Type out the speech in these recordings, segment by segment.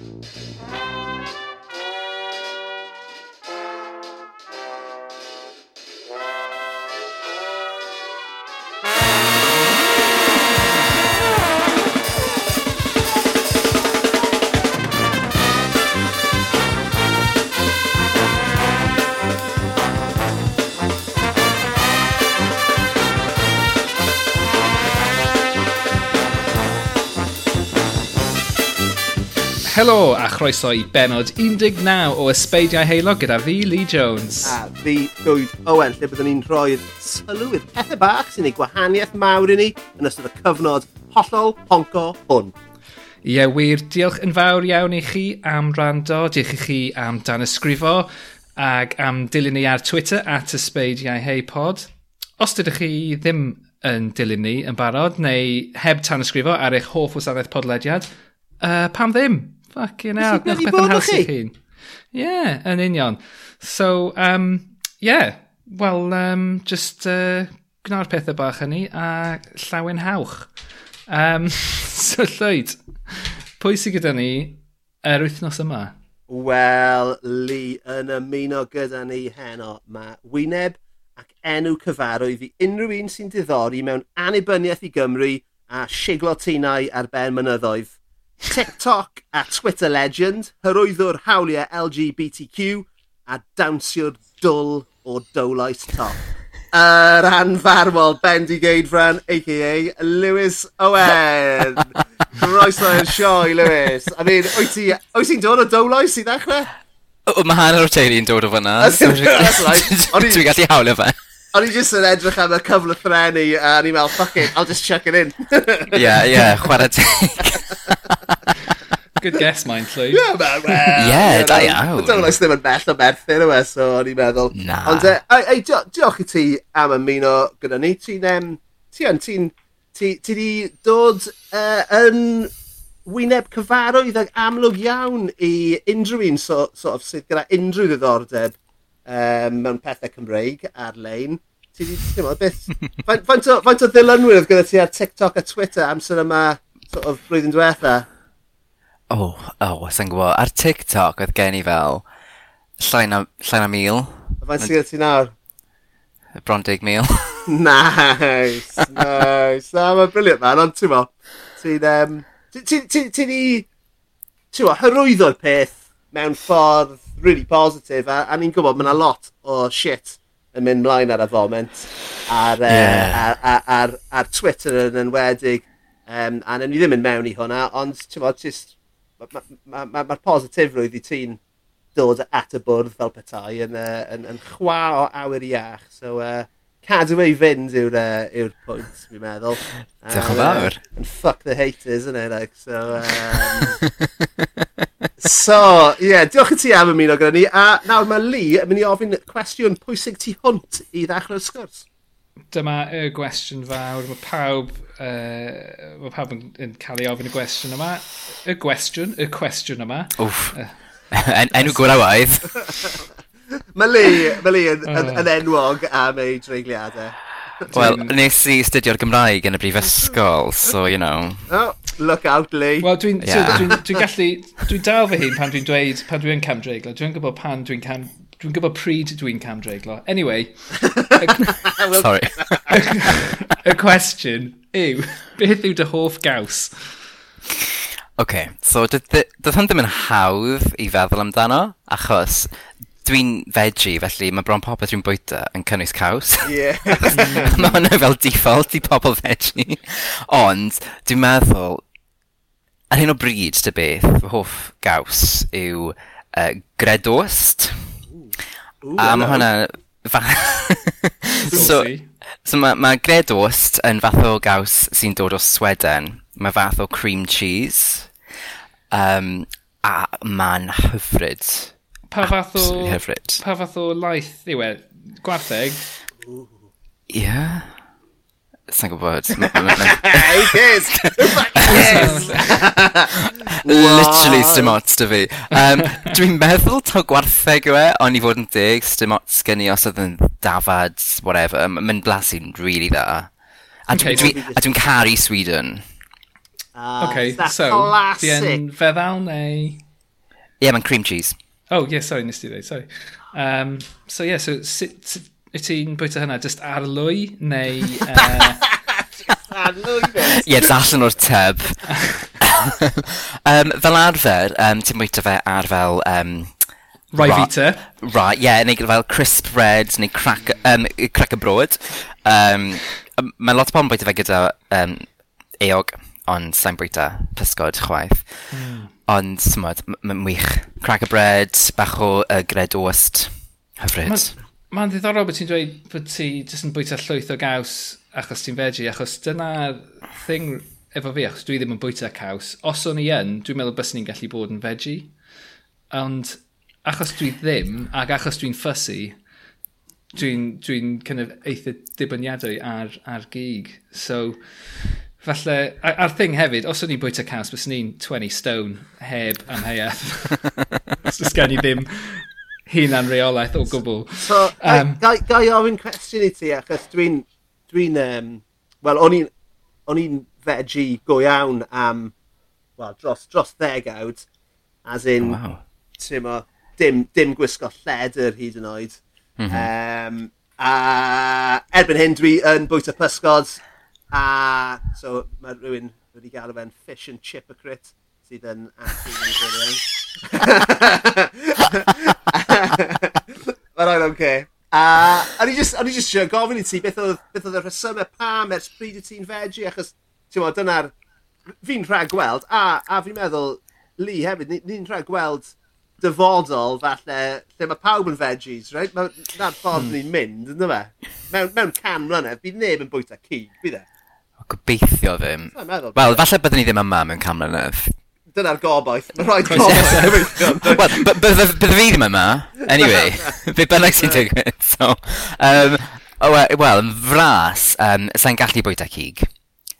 Música Helo a chroeso i benod 19 o Ysbeidiau Heilog gyda fi, Lee Jones. A fi, Llywyd Owen, lle byddwn ni'n rhoi'r sylw i'r pethau bach sy'n ei gwahaniaeth mawr i ni yn ystod y cyfnod hollol honco hwn. Ie, wir, diolch yn fawr iawn i chi am rando, diolch i chi am dan ysgrifo ac am dilyn ni ar Twitter at ysbeidiau heipod. Os dydych chi ddim yn dilyn ni yn barod neu heb tan ysgrifo ar eich hoff wasanaeth podlediad, uh, pam ddim? Fucking hell. Nes i bod chi? Ie, yeah, yn union. So, um, yeah. Wel, um, just uh, gwna'r pethau bach hynny a llawen hawch. Um, so, Llywyd, pwy sy'n gyda ni yr wythnos yma? Wel, Lee yn ymuno gyda ni heno. Mae wyneb ac enw cyfarwydd i unrhyw un sy'n diddori mewn annibyniaeth i Gymru a siglo tinau ar ben mynyddoedd. TikTok a Twitter legend, hyrwyddwr hawliau LGBTQ a dawnsiwr dwl o dowlais top. Yr anfarwol Bendigeidfran, a.k.a. Lewis Owen. Croeso i'r sioe, Lewis. I mean, wyt ti'n ti dod o dowlais i ddechrau? Mae hanner o'r teulu'n dod o fyna. Dwi'n gallu hawlio fe. O'n i jyst yn edrych am y cyfle threnu a o'n i'n meddwl, fuck it, I'll just chuck it in. Ie, ie, chwarae teg. Good guess, mae'n llwyd. Yeah, man, well. Ie, da iawn. Dwi'n meddwl ddim yn bell o berthyn yw e, so o'n i'n meddwl. Na. Ond, ei, diolch i ti am ymuno gyda ni. Ti'n, um, ti yn, ti'n, ti, ti di dod uh, yn wyneb cyfarwydd ag amlwg iawn i unrhyw un so, sort of, sydd gyda unrhyw ddiddordeb um, mewn pethau Cymreig ar-lein ti di, ti'n beth, faint, faint, o, faint o ddilynwyr oedd gyda ti ar TikTok a Twitter amser yma, sort of, blwyddyn diwetha? O, oh, o, oh, sa'n gwybod. Ar TikTok oedd gen i fel, llain a, llain a mil. Faint sydd gyda ti nawr? Bron deg mil. nice, nice. Na, mae'n briliant man, ond ti'n mo, ti'n, um, ti'n, ti'n, ti'n i, ti'n mo, hyrwyddo'r peth mewn ffordd really positif, a, a ni'n gwybod, mae yna lot o shit yn mynd mlaen ar y foment ar, yeah. uh, ar, ar, ar, Twitter yn enwedig. Um, a ni ddim yn mewn i hwnna, ond ti'n bod, just, mae'r ma, ma, ma, ma positifrwydd i ti'n dod at y bwrdd fel petai yn, uh, yn, yn chwa o awyr iach. So, uh, cadw ei fynd yw'r uh, yw pwynt, fi'n meddwl. Diolch yn fawr. And fuck the haters, innit? Like, so, um, So, ie, yeah, diolch i ti am ymuno gyda ni. A nawr mae Lee yn mynd i ofyn cwestiwn pwysig tu hwnt i ddechrau'r sgwrs. Dyma y gwestiwn fawr. Mae pawb, uh, mae pawb yn, yn cael ei ofyn y gwestiwn yma. Y gwestiwn, y cwestiwn yma. Wff. Uh, en enw gwrawaidd. mae Lee, mae Lee yn, yn, yn enwog am ei dreigliadau. Wel, nes i studio'r Gymraeg yn y brifysgol, so, you know. Oh. Look out, Lee. Wel, dwi'n yeah. dwi, dwi, gallu... Dwi'n dal fy hun pan dwi'n dweud pan dwi'n camdreiglo. Dwi'n gwybod pan dwi'n cam... Dwi'n gwybod pryd dwi'n camdreiglo. Anyway... Sorry. y cwestiwn yw, beth yw dy hoff gaws? OK, so dydd hwn ddim yn hawdd i feddwl amdano, achos dwi'n veggie, felly mae bron popeth dwi'n bwyta yn cynnwys caws. Ie. Mae hwnna fel default i pobl veggie. Ond, dwi'n meddwl, ar hyn o bryd, dy beth, fy hoff gaws yw uh, gredost. A mae hwnna... so, so mae ma gredost yn fath o gaws sy'n dod o Sweden. Mae fath o cream cheese. Um, a mae'n hyfryd pa fath o... Hyfryd. Pa fath o laeth yw e? Gwartheg? Ie. Yeah. Sa'n gwybod. Hey, kids! Yes! Literally, dim ots dy fi. Um, Dwi'n meddwl taw gwartheg yw e, ond i fod yn dig, dim ots gen i os oedd yn dafad, whatever. Mae'n blasu'n really dda. A okay, dwi'n dwi, dwi, dwi caru Sweden. Uh, okay, so, classic. Feddal neu... Ie, yeah, mae'n cream cheese. Oh, yeah, sorry, nes ti dweud, sorry. Um, so, yeah, so sut, sut wyt ti'n bwyta hynna? Just ar lwy, neu... Uh... Ie, yeah, allan o'r teb. um, fel arfer, um, ti'n bwyta fe ar fel... Um, Rai fita. Ra, ie, yeah, neu fel crisp bread, neu crack, um, crack y brod. Um, Mae lot o bobl yn bwyta fe gyda um, eog, ond sa'n bwyta pysgod chwaith. Mm. Ond, smod, mae'n wych. Crack y bread, bach o uh, gred ost, hyfryd. Mae'n ma ddiddorol bod ti'n dweud bod ti jyst yn bwyta llwyth o gaws achos ti'n veggie, achos dyna'r thing efo fi, achos dwi ddim yn bwyta caws. Os o'n i yn, dwi'n meddwl bys ni'n gallu bod yn veggie. Ond achos dwi ddim, ac achos dwi'n fussy, dwi'n dwi kind of eitha dibyniadwy ar, ar gig. So, Falle, a, a'r thing hefyd, os o'n i'n bwyta caws, bys ni'n 20 stone heb amheuaeth. Os gen i ddim hunan reolaeth o gwbl. So, um, gai, gai ofyn cwestiwn i ti, achos dwi'n... Dwi um, Wel, o'n i'n o'n i'n veggie go iawn am, Wel, dros, dros ddegawd, as in, oh, wow. Mo, dim, dim gwisgo lledr hyd yn oed. Mm -hmm. um, a erbyn hyn dwi yn bwyta pysgod A so mae rhywun wedi gael fe'n fish and chip chipocrit sydd yn absolutely brilliant. Mae'n rhaid oce. A o'n i just, o'n i just sure, gofyn i ti beth oedd, beth oedd y rhesymau pam ers pryd y ti'n fedru achos ti'n bod dyna'r fi'n rhaid gweld a, a fi'n meddwl Lee hefyd ni'n ni rhag gweld dyfodol falle lle mae pawb yn veggies, right? Na'n ffordd hmm. ni'n mynd, ynddo fe? Mewn, mewn can mlynedd, bydd neb yn bwyta cig, bydd e? Gobeithio ddim. Wel, falle byddwn ni ddim yma mewn camlynedd. Dyna'r gobaith. Mae'n rhaid gobaith. Wel, byddwn fi ddim yma. Anyway, fe bynnag sy'n digwydd. So, um, Wel, yn fras, um, sa'n gallu bwyta cig.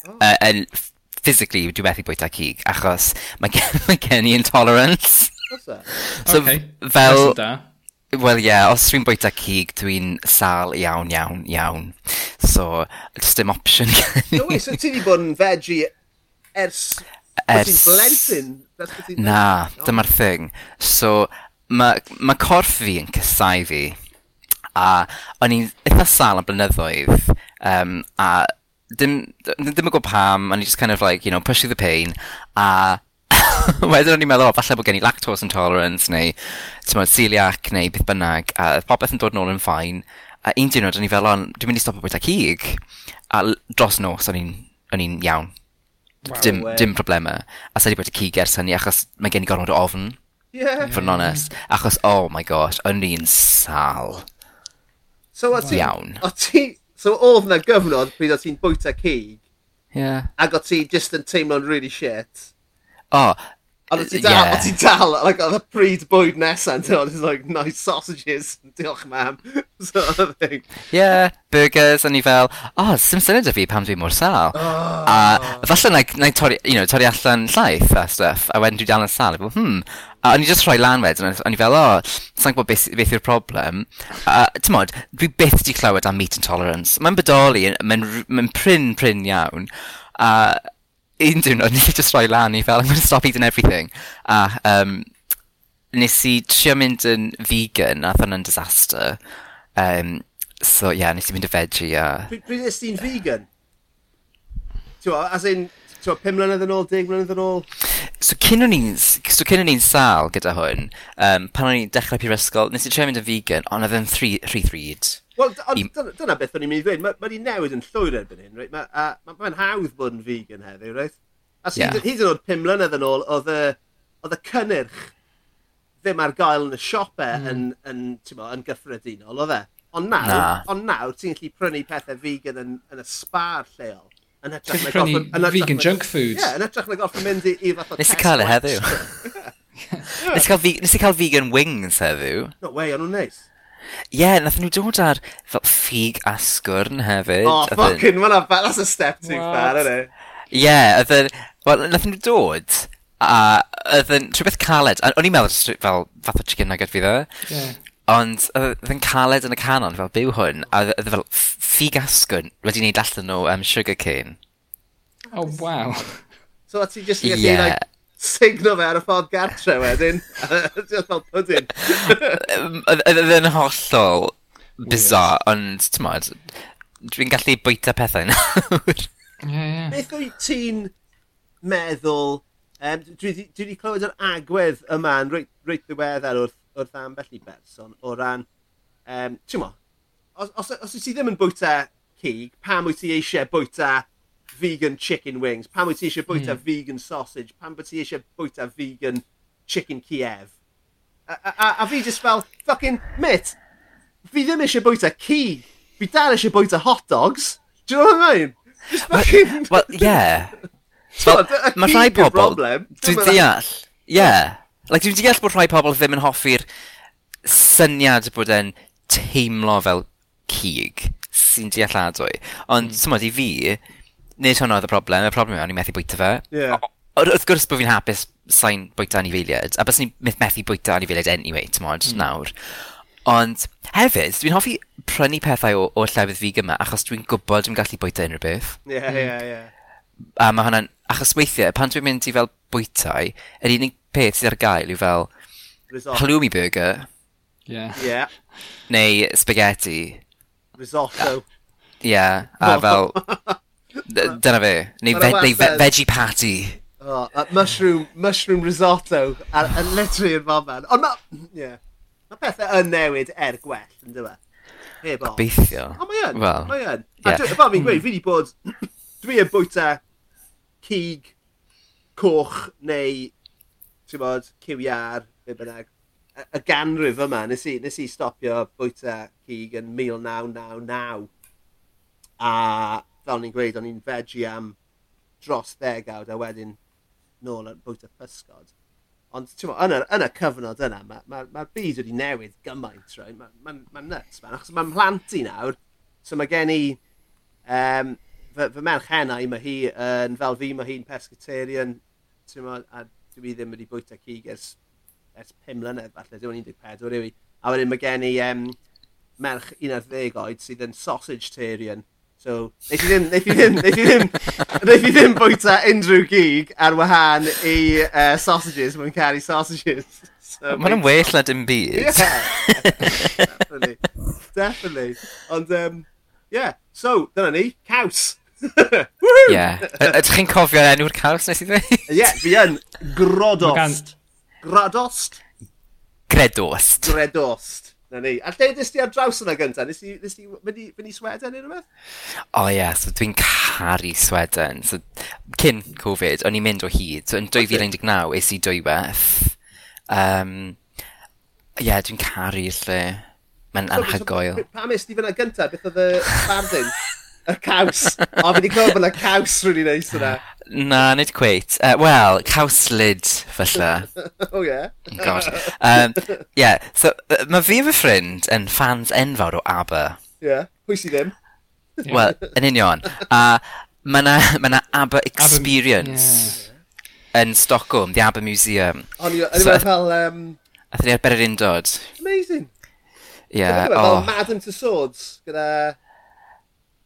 Oh. Uh, and physically, dwi'n methu bwyta cig, achos mae gen, mae gen i intolerance. E? so, okay. fel... Wel ie, yeah, os dwi'n bwyta cig, dwi'n sal iawn, iawn, iawn. So, just dim option. No wait, so ti wedi bod yn veggie ers... Ers... Ers... blentyn? Na, oh. dyma'r thing. So, mae ma corff fi yn cysau fi. A o'n i'n eitha sal am blynyddoedd. Um, a dim, dim, dim yn gwybod pam, o'n i'n just kind of like, you know, push through the pain. A wedyn o'n i'n meddwl, o, falle bod gen i lactose intolerance, neu, ti'n modd, celiac, neu beth bynnag, a popeth yn dod nôl yn ffain. A un diwrnod, o'n i fel, on, dwi'n mynd i stopio bwyta cig, a dros nos, o'n i'n iawn. Wow, dim, way. dim problemau. A sa'i wedi bwyta cig ers hynny, achos mae gen i gormod o ofn. Yeah. Fod yn onest. Achos, oh my gosh, o'n i'n sal. So, o ti... Iawn. O ti... So, oedd na gyfnod pryd o ti'n bwyta cig. Yeah. Ac o ti just yn teimlo'n really shit oh, Ond ti dal, yeah. ti dal, like, oedd y pryd bwyd nesaf, and oedd like, nice sausages, diolch mam, sort of thing. Yeah, burgers, o'n i fel, oh, sim syniad o fi pam dwi mor sal. Oh. A falle na, na torri, you know, torri allan llaeth a stuff, a wedyn dwi dal yn sal, fel, hmm. A o'n i just rhoi lan wedyn, o'n i fel, oh, sa'n gwybod beth, beth yw'r problem. A ti'n modd, dwi byth di clywed am meat intolerance. Mae'n bodoli, mae'n ma prin, prin iawn. A un diwrnod, nes i just rhoi lan i fel, I'm going to stop eating everything. A um, nes i trio mynd yn vegan, a hwnna'n disaster. Um, so, ie, yeah, nes i mynd y veggie a... Pryd nes ti'n vegan? Tewa, as in, tewa, 5 mlynedd yn ôl, 10 mlynedd yn ôl? So, cyn o'n i'n so, cyn i'n sal gyda hwn, um, pan o'n i'n dechrau prifysgol, nes i trio mynd yn vegan, ond oedd yn rhy, rhyd. Wel, ond dyna beth o'n i'n mynd i ddweud. Mae ma wedi newid yn llwyr erbyn hyn, reit? Mae'n uh, ma, ma hawdd bod yn vegan heddiw, reit? A yeah. hyd yn oed pum mlynedd yn ôl, oedd y, oedd y cynnyrch ddim ar gael yn y siopau mm. yn, yn, mo, yn gyffredinol, oedd e? Ond nawr, Na. ond nawr ti'n gallu prynu pethau vegan yn, yn y spar lleol. Yn hytrach na goffa... vegan na, junk food. Ie, yn hytrach na goffa mynd i, i fath o... Nes i cael e heddiw. Nes i cael vegan wings heddiw. No way, o'n nhw'n neis. Ie, yeah, nath nhw dod ar fel ffug asgwrn hefyd. Oh, fucking, mae'n fat, that's a step too What? far, isn't it? Ie, yeah, ydyn, well, nath nhw dod, a ydyn, rhywbeth caled, o'n i'n meddwl fel fath o chicken nugget fydd e, yeah. ond ydyn caled yn y canon fel byw hwn, a ydyn e- e fel ffug asgwrn wedi wneud allan nhw um, sugar cane. Oh, wow. So ti just yn yeah. like, signo fe ar y ffordd gartre wedyn. Just fel pwdyn. Oedd yn hollol bizar, ond ti'n modd, dwi'n gallu bwyta pethau nawr. Beth wyt ti'n meddwl, um, dwi wedi clywed yr agwedd yma yn reit, reit ddiweddar wrth, wrth ambell i berson o ran, um, ti'n mo, os, os, os wyt ti ddim yn bwyta cig, pam wyt ti eisiau bwyta vegan chicken wings? Pam wyt ti eisiau bwyta mm. vegan sausage? Pam wyt ti eisiau bwyta vegan chicken Kiev? A, a, a, a fi just fel, fucking, mit, fi ddim eisiau bwyta ci. Fi dal eisiau bwyta hot dogs. Do you know what I mean? Just fucking... Well, well yeah. Mae rhai pobl... Dwi'n deall. Yeah. Like, dwi'n deall bod rhai pobl ddim yn hoffi'r syniad bod e'n teimlo fel cig sy'n dealladwy. Ond, mm. i fi, Nid hwnna oedd y problem, y problem yw o'n i'n methu bwyta fe. Yeah. O, wrth gwrs bod fi'n hapus sa'n bwyta anifeiliaid, a bys ni'n methu bwyta anifeiliaid anyway, ti'n modd, mm. nawr. Ond hefyd, dwi'n hoffi prynu pethau o, o llefydd fi gyma, achos dwi'n gwybod dwi'n gallu bwyta unrhyw beth. Ie, ie, mm. ie. A mae hwnna'n, achos weithiau, pan dwi'n mynd i fel bwytau, yr unig peth sydd ar gael yw fel Risotto. halloumi burger. Yeah. Yeah. Neu spaghetti. Risotto. Ie, yeah, a fel Dyna fe. Neu, ve neu ve veggie patty. Oh, a mushroom, mushroom risotto. A, a literally yn fan fan. Ond mae... Yeah. Mae pethau yn newid er gwell, yn dyma. E? Heb o. Gobeithio. O, mae yn. Well, mae yn. A yeah. fel fi'n gweud, fi wedi bod... Dwi yn bwyta cig, coch neu... Ti'n bod, cywiar, be bynnag. Y ganrif yma, nes i, nes i stopio bwyta cig yn 1999. A fel ni'n gweud, o'n i'n veggie am dros ddegawd a wedyn nôl yn bwyta pysgod. Ond ti'n yn, y, yn y cyfnod yna, mae'r ma, ma, ma byd wedi newid gymaint, right? Mae'n ma, ma nuts, man. Achos mae'n mhlant i nawr, so mae gen i... Um, fy, fy merch hennau, mae hi yn, fel fi, mae hi'n pescatarian, ti'n mo, a dwi ddim wedi bwyta cig ers, ers 5 mlynedd, falle, Dwi'n 14 yw i. A wedyn mae gen i um, merch 11 oed sydd yn sausage tarian, So, neith i ddim, neith i ddim, neith i ddim, neith i ddim bwyta unrhyw gig ar wahân i uh, sausages, mae'n caru sausages. So, mae'n yn well na dim byd. Yeah, definitely, definitely. Ond, um, yeah, so, dyna ni, caws. yeah. Ydych chi'n cofio enw'r caws nes i ddweud? Ie, fi yn. Grodost. Gradost? Gredost. Gredost. Na ni. A lle ddys ti ar draws yna gyntaf? Nes ti, nes ti mynd i Sweden neu rhywbeth? O ie, yeah, so dwi'n caru Sweden. So, cyn Covid, o'n i'n mynd o hyd. So, yn 2019, es i dwywaith. Um, ie, yeah, dwi'n caru lle. Mae'n so, anhygoel. So, pam est ti fyna gyntaf? Beth oedd y bardyn? y caws. O, fi wedi clywed bod y caws rwy'n ei wneud yna. Na, nid cweit. Uh, Wel, cawslid, falle. o, oh, oh, ie? God. Um, yeah, so, uh, mae fi a fy ffrind yn fans enfawr o ABBA. Ie, yeah. pwy sydd ddim? Wel, yn union. A mae na, ma na ABBA Experience yeah. yn Stockholm, the ABBA Museum. O'n i wedi fel... Um... Athyn ni ar yr undod. Amazing. Ie. Yeah, oh. Fel Madam to Swords, gyda...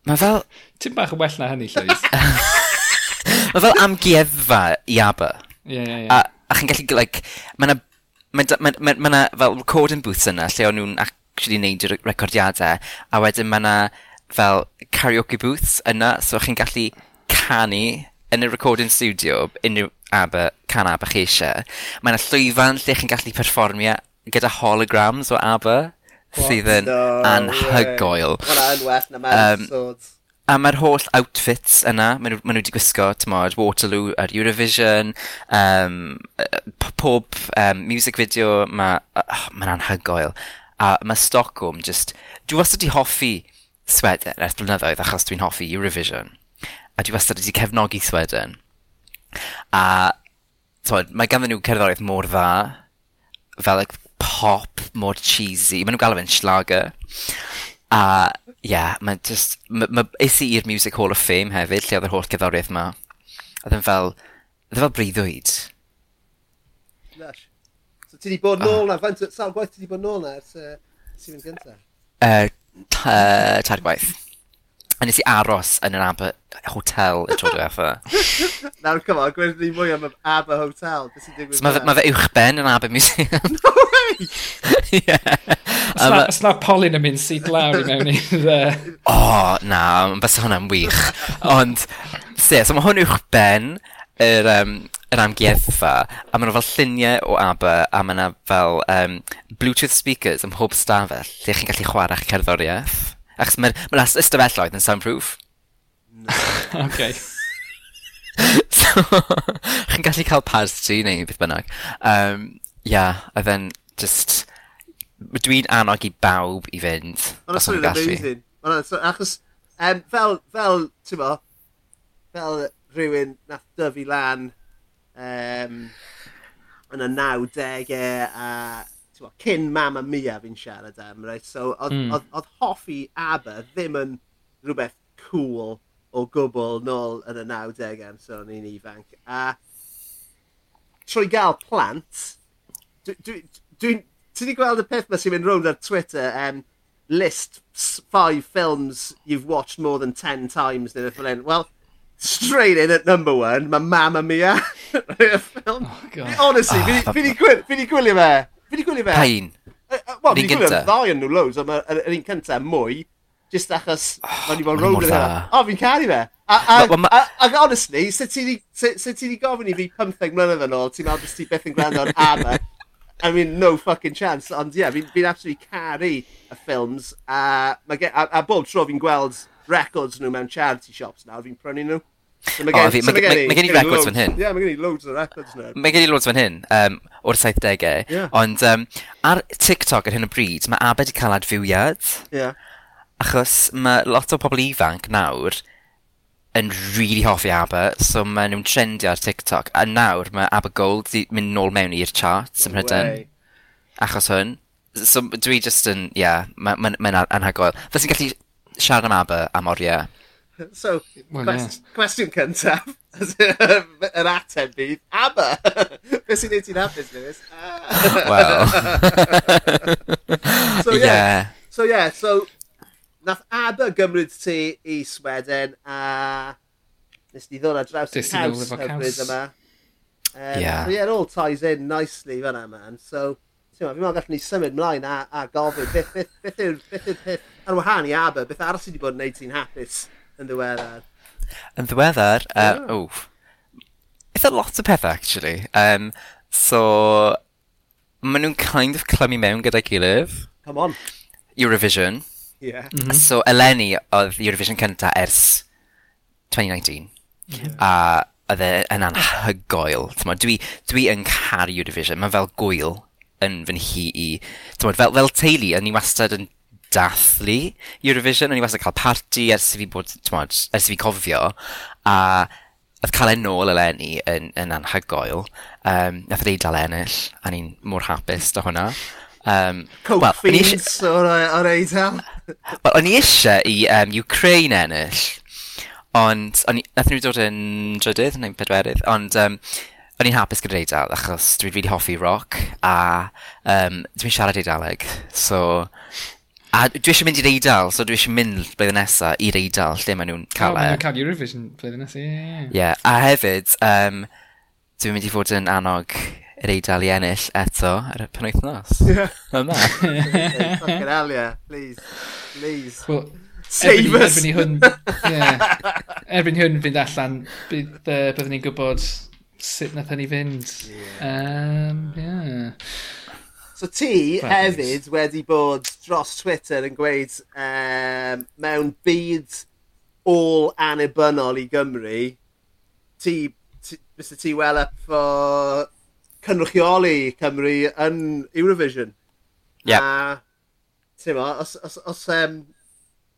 Mae fel... Tim bach yn well na hynny, Llywys. Mae fel amgueddfa i ABBA. Ie, ie, ie. A, a chi'n gallu, like, mae yna mae yna ma, ma, ma na fel recording booths yna lle o'n nhw'n actually neud y recordiadau a wedyn mae yna fel karaoke booths yna so chi'n gallu canu yn y recording studio unrhyw ABBA, can ABBA chi eisiau. Mae yna llwyfan lle chi'n gallu perfformio gyda holograms o ABBA sydd yn anhygoel. Mae yn well na mewn um, swords. A mae'r holl outfits yna, maen nhw, maen nhw wedi gwisgo, tymod, Waterloo ar Eurovision, um, pob um, music video, mae, oh, mae'n anhygoel. A mae Stockholm just, dwi wastad wedi hoffi Sweden ers blynyddoedd achos dwi'n hoffi Eurovision. A dwi wastad wedi cefnogi Sweden. A, tymod, mae ganddyn nhw cerddoriaeth mor dda, fel like, pop, mor cheesy. Maen nhw'n galw fe'n schlager. A, yeah, mae'n just... Ma, ma, is i i'r Music Hall of Fame hefyd, lle oedd yr holl gyddoriaeth ma. Oedd yn fel... Oedd e fel breuddwyd. Nash. So ti di bod ah. nôl na, faint sawl gwaith ti di bod nôl na, ers uh, sy'n gyntaf? Uh, uh, Tad gwaith. A nes i aros yn yr Aber Hotel y tro diwetha. Nawr, come on, gwedd ni mwy am y Aber Hotel. So, mae fe, ma fe uwchben yn Aber Museum. No way! yeah. Um, Os na Polyn yn mynd sydd lawr i mewn i dde. O, oh, na, bys hwnna'n wych. Ond, se, so mae hwn uwchben yr, um, yr amgueddfa, a mae'n yna fel lluniau o Aber, a mae'n yna fel um, Bluetooth speakers ym mhob stafell, lle chi'n gallu chwarae'ch cerddoriaeth. Achos mae'r ma, ystafelloedd yn soundproof. No. OK. so, chi'n gallu cael pads ti neu beth bynnag. Um, yeah, a then just... Dwi'n annog i bawb i fynd. Ond os yw'n amazing. So, achos, um, fel, fel, ti'n mo, fel rhywun nath dyfu lan um, yn y 90au a t'mod cyn Mamma Mia fi'n siarad am right? so oedd mm. ...odd odd hoffi Aber ddim yn rhywbeth cool o gwbl nôl yn y nawdege amser o'n i'n ifanc a trwy gael plant dwi'n dwi, dwi, ti wedi gweld y peth ma sy'n mynd rownd ar Twitter um, list five films you've watched more than ten times neu beth Well, straight in at number one, mae Mamma Mia. y ffilm. Oh, God. Honestly, oh, fi wedi gwylio fe Fi di gwylio fe. Pa un? Wel, di gwylio ddau yn nhw loads, ond yr un cyntaf mwy, just achos oh, mae'n i fod roll yn O, fi'n caru fe. A honestly, sut ti di gofyn i fi 15 mlynedd yn ôl, ti'n meddwl bys ti beth yn gwrando ar Ama? I mean, no fucking chance, ond ie, yeah, fi'n fi absolutely caru y ffilms, a, a, a bob tro fi'n gweld records nhw mewn charity shops nawr, fi'n prynu nhw. So mae gen, fi, so mae gen, gen, gen i records fan hyn. Ie, mae gen i loads o records nawr. Mae gen i loads fan hyn, um, o'r 70au. Yeah. Ond um, ar TikTok ar hyn o bryd, mae Abed wedi cael adfywiad. Ie. Yeah. Achos mae lot o pobl ifanc nawr yn really hoffi Aber, so maen nhw'n trendio ar TikTok. A nawr mae Aber Gold wedi mynd nôl mewn i'r charts ym Mhrydain. Achos hwn. So dwi just yn, ie, yeah, mae'n ma, ma, ma anhygoel. Fes i'n gallu siarad am Aber am oriau. So, well, quest, yeah. cwestiwn cyntaf, yr ateb bydd, ABBA! Beth sy'n neud ti'n hapus, Lewis? Wel... So, yeah. So, yeah, so... Nath ABBA gymryd ti i Sweden a... Nes ti ddod ar draws y caws hyfryd yma. Um, yeah. So, yeah, it all ties in nicely fan'na, man. So, ti'n meddwl, fi'n meddwl gallwn ni symud mlaen a, a gofyn beth, beth, beth yw'r beth, beth, beth, beth, beth, beth, beth, beth, beth, beth, beth, beth, beth, beth, beth, beth, Yn ddiweddar. Yn ddiweddar, uh, oh. oh. It's a lot o pethau, actually. Um, so, maen nhw'n kind of clymu mewn gyda'i gilydd. Come on. Eurovision. Yeah. Mm -hmm. So, eleni oedd Eurovision cynta ers 2019. Yeah. A oedd e yn anhygoel. Dwi, dwi yn caru Eurovision. Mae fel gwyl yn fy nhi i... Tymod, fel, fel teulu, o'n i wastad yn dathlu Eurovision, o'n i wastad cael party ers i fi bod, tmod, ers i fi cofio, a oedd cael e'n nôl eleni yn, yn anhygoel. Um, nath yr eidl ennill, a ni'n mor hapus do hwnna. Um, Coke well, fiends o'r or eidl. Wel, o'n i eisiau i um, Ukraine ennill, ond, on, i, nath nhw dod yn drydydd, neu'n pedwerydd, ond um, o'n i'n hapus gyda'r Eidal, achos dwi'n really hoffi rock, a um, dwi'n siarad Eidaleg, so A dwi eisiau mynd i'r Eidal, so dwi eisiau mynd blwyddyn nesaf i'r Eidal, lle maen nhw'n cael e. Oh, maen nhw'n cael Eurovision blwyddyn nesaf, ie, yeah, ie. Yeah. a hefyd, um, dwi'n mynd i fod yn annog yr Eidal i ennill eto ar y penwythnos. Ie. Yma. Fucking hell, yeah. Please. Please. Well, Save erbyn, us! Erbyn i hwn, yeah, erbyn hwn fynd allan, bydd, uh, byddwn ni'n gwybod sut nath hynny fynd. Yeah. Um, yeah. So ti Perfect. hefyd wedi bod dros Twitter yn gweud um, mewn byd all anibynnol i Gymru, ti, ti, Mr T well up for cynrychioli Cymru yn Eurovision. Yep. A, ti'n mo, os, os, os, um,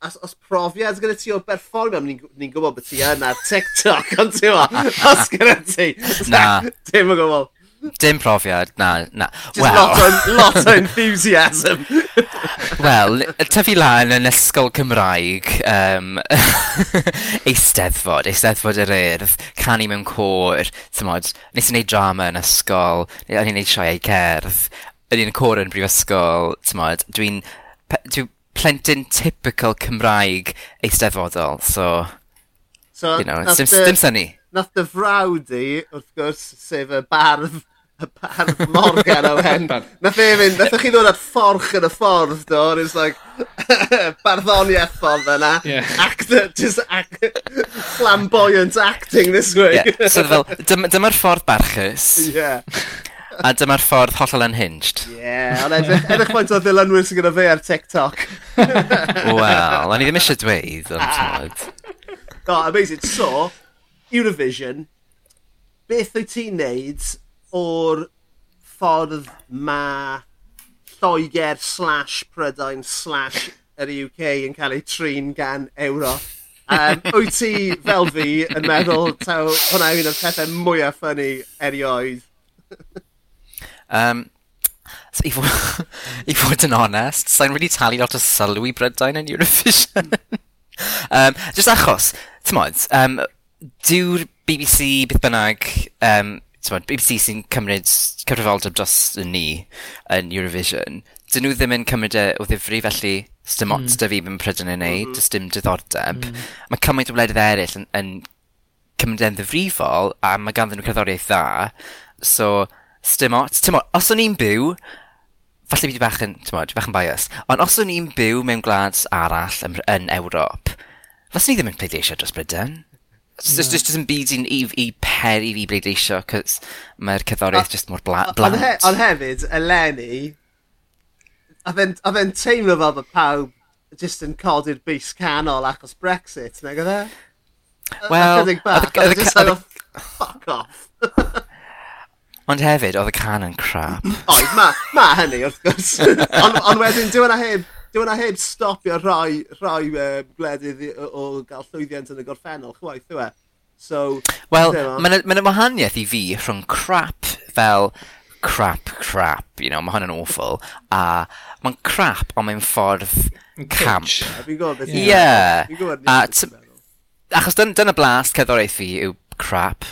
os, os profiad gyda ti o berfformio, ni'n ni gwybod bod ti yn ar TikTok, ond ti'n mo, os gyda ti, na. ti'n mo gwybod. Dim profiad, na, na. Just well. lot, o, lot o enthusiasm. Wel, tyfu lan yn ysgol Cymraeg, um, eisteddfod, eisteddfod yr urdd, canu mewn côr, tymod, nes i wneud drama yn ysgol, o'n i'n wneud sioeau cerdd, o'n i'n côr yn brifysgol, tymod, dwi'n dwi plentyn typical Cymraeg eisteddfodol, so, so you know, dim, dim syni. Nath dy frawd i, wrth gwrs, sef y bardd harf morgan o hen. Nath e fynd, nath e chi ddod at fforch yn y ffordd do, and it's like, barddoniaeth ffordd yna. Yeah. Actor, just act, flamboyant acting this way. yeah. So fel, dyma'r ffordd barchus. Yeah. A dyma'r ffordd hollol unhinged. Yeah, ond edrych, edrych faint o ddilynwyr sy'n gyda fe ar TikTok. Wel, o'n i ddim eisiau dweud, ond... Oh, amazing. So, Eurovision, beth wyt ti'n neud o'r ffordd ma' Lloegr slash Prydain slash yr UK yn cael ei trin gan Ewrop. Um, wyt ti fel fi yn meddwl taw hwnna yw un o'r pethau mwyaf ffynnu erioed? um, so, i, fod, I fod yn onest, sa'n so really talu lot o sylw i Brydain yn Eurovision. um, just achos, ti'n modd, um, dyw'r BBC beth bynnag um, tymod, BBC sy'n cymryd cyfrifoldeb dros ni yn Eurovision, dyn nhw ddim yn cymryd e o ddifri, felly dim mm. da fi mewn Prydain yn neud, mm mm-hmm. dim diddordeb. Mm. Mae cymaint o wledydd eraill yn, yn cymryd e'n ddifrifol, a mae ganddyn nhw cerddoriaeth dda, so dim ots. Dim os o'n i'n byw, falle bydd bach yn, tymod, bach yn bias, ond os o'n i'n byw mewn gwlad arall yn, yn Ewrop, fyswn i ddim yn pleidleisio dros Brydain. So there's just, just yn byd i'n i, i per i fi bleidleisio, cos mae'r cyddoriaeth just mor bla blant. Ond hefyd, eleni, a fe'n teimlo fel bod pawb just yn codi'r bus canol achos Brexit, nag oedd e? Wel, oedd y... Fuck off. Ond hefyd, oedd y can yn crap. Oed, ma, ma hynny wrth gwrs. Ond on wedyn, dwi'n e hynna heb dyw hwnna heb stopio rhai, rhai uh, gwledydd o, o gael llwyddiant yn y gorffennol, chwaith, yw e? So, Wel, mae'n ma wahaniaeth i fi rhwng crap fel crap, crap, you know, mae hwn yn awful, a mae'n crap, ond mae'n ffordd camp. Ie. Yeah. A, achos dyna, dyna blast ceddoraeth fi yw crap.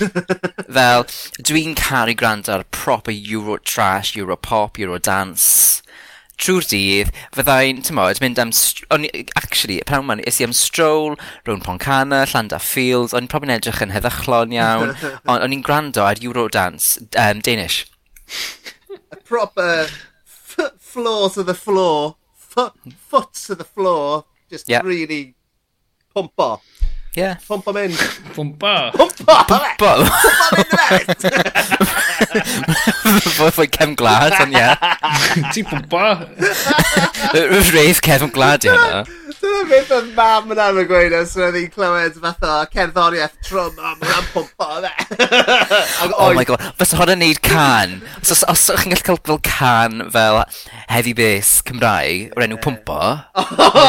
Fel, dwi'n caru gwrando ar proper Euro trash, Euro pop, Euro dance trwy'r dydd, fyddai'n, ti'n modd, mynd am... O'n, actually, pan ma'n, is i am stroll, rhwng Poncana, Llanda Fields, o'n i'n probably edrych yn heddychlon iawn, o'n i'n gwrando ar Eurodance, um, Danish. A proper floor to the floor, foot, foot to the floor, just yep. really pump off. Yeah. Pump am in. Pwmpa. Pwmpa. Pwmpa. Pwmpa. Fwy fwy cefn glad, ond ie. Ti bwba? Rhaid cefn glad i hwnna. Dyna beth oedd mam yn arfer gweud os roedd hi'n clywed fath o cerddoriaeth tro mam yn am bwba dde. Oh my god, fes fysa hwnna'n neud can. Os, os chi'n gallu cael fel can fel heavy bass Cymraeg o'r enw pwmpo.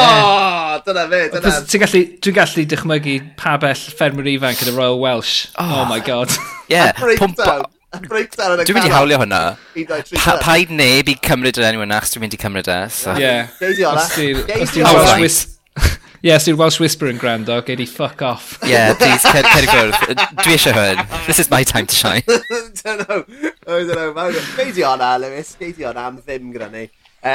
Oh, dyna fe, dyna. Dwi'n gallu dychmygu pa bell ffermwyr ifanc yn y Royal Welsh. Oh, oh my god. Ie, yeah, pwmpo breakdown yn y Dwi wedi hawlio hwnna. Pa- Paid neb i cymryd yr enw yna, chos dwi'n mynd i cymryd e. so- Ie. Geidio Os di'r Geidio os di'r Welsh Alright. Whis- Ie, os di'r Welsh Whisper yn gwrando, gei di fuck off. Ie, please, cer cer i gwrdd. Dwi eisiau hwn. This is my time to shine. Don't know. I don't know. Geid i hwnna, Lewis. Geid i hwnna am ddim gyda ni. Uh,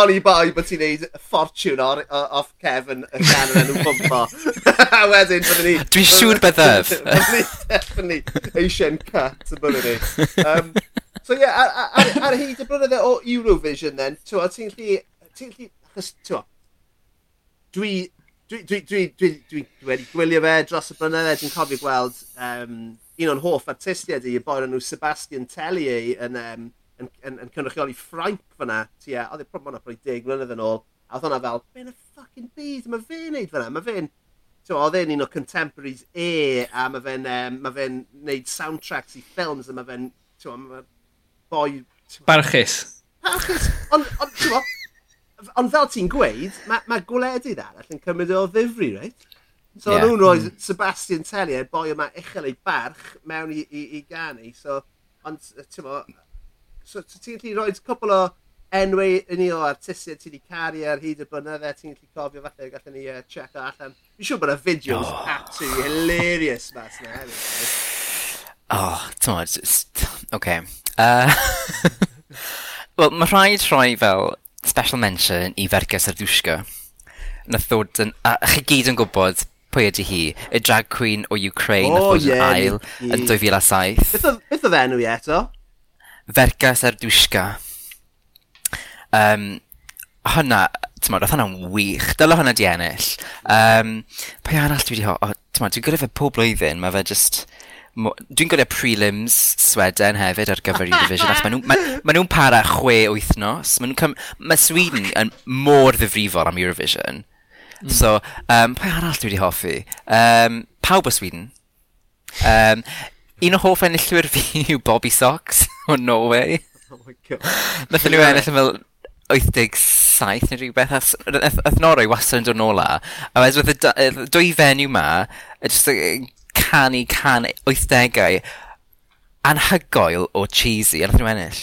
o'n i boi bod ti'n neud ffortiwn off Kevin y can yn enw bwmpo. A wedyn, byddwn ni... Dwi'n siŵr byddaf. Byddwn ni definitely Asian cut yn byddwn ni. Um, so ie, yeah, ar, ar, ar hyd y blynydde o Eurovision then, ti'n lli... Ti'n lli... Achos, ti'n Dwi... Dwi wedi gwylio fe dros y blynydde, dwi'n cofio gweld um, un o'n hoff artistiaid i, y boi nhw Sebastian Tellier yn um, yn, yn, yn cynrychioli Ffrainc fyna tua, oedd e probably hwnna probably 10 mlynedd yn ôl, a oedd hwnna fel, be'n y ffucking byd, mae fe'n neud fyna, mae fe'n, so, oedd e'n un o contemporaries e, a mae fe'n um, ma fe neud soundtracks i ffilms, a mae fe'n, ti'n ma boi... Barchus. Barchus, ond, on, on, ond fel ti'n gweud, mae ma gwledydd arall yn cymryd o ddifri, reit? So yeah. nhw'n rhoi mm. Sebastian Tellier, boi yma uchel ei barch, mewn i, i, i ganu. So, ond, ti'n mo, So ti'n gallu rhoi cwpl o enwau yn o artistiaid ti wedi caru ar hyd y blynydde, ti'n gallu cofio falle gallwn ni uh, check o allan. Fi'n siŵr bod y fideos oh. absolutely hilarious mas yna hefyd. Oh, t'mod, okay. Uh, Wel, mae rhaid rhoi fel special mention i Fergus Ardwsgo. Nath ddod yn... A chi gyd yn gwybod pwy ydy hi. Y drag queen o Ukraine oh, nath ddod yeah, yn ail yeah. yn 2007. Beth oedd enw i eto? fergas ar dwisga. Um, hwnna, ti'n modd, oedd hwnna'n wych. Dyla hwnna di ennill. Um, pa arall dwi wedi ho... O, ti'n modd, dwi'n gwrdd fe pob blwyddyn, mae fe just... Dwi'n gwrdd prelims Sweden hefyd ar gyfer Eurovision, achos maen nhw'n ma, ma nhw para chwe wythnos. Maen nhw'n Mae Sweden yn mor ddifrifol am Eurovision. Mm. So, um, pa arall dwi wedi hoffi? Um, pawb o Sweden. Um, un o hoff enillwyr fi yw Bobby Socks. Oh, no way. Oh my god. Nethon nhw ennill yn fel 87 neu rhywbeth, Nath Norwy wastad yn dod nôl a, a wedyn oedd y dwy fenyw ma, just canu can 80au, anhygoel o cheesy, a nath nhw ennill.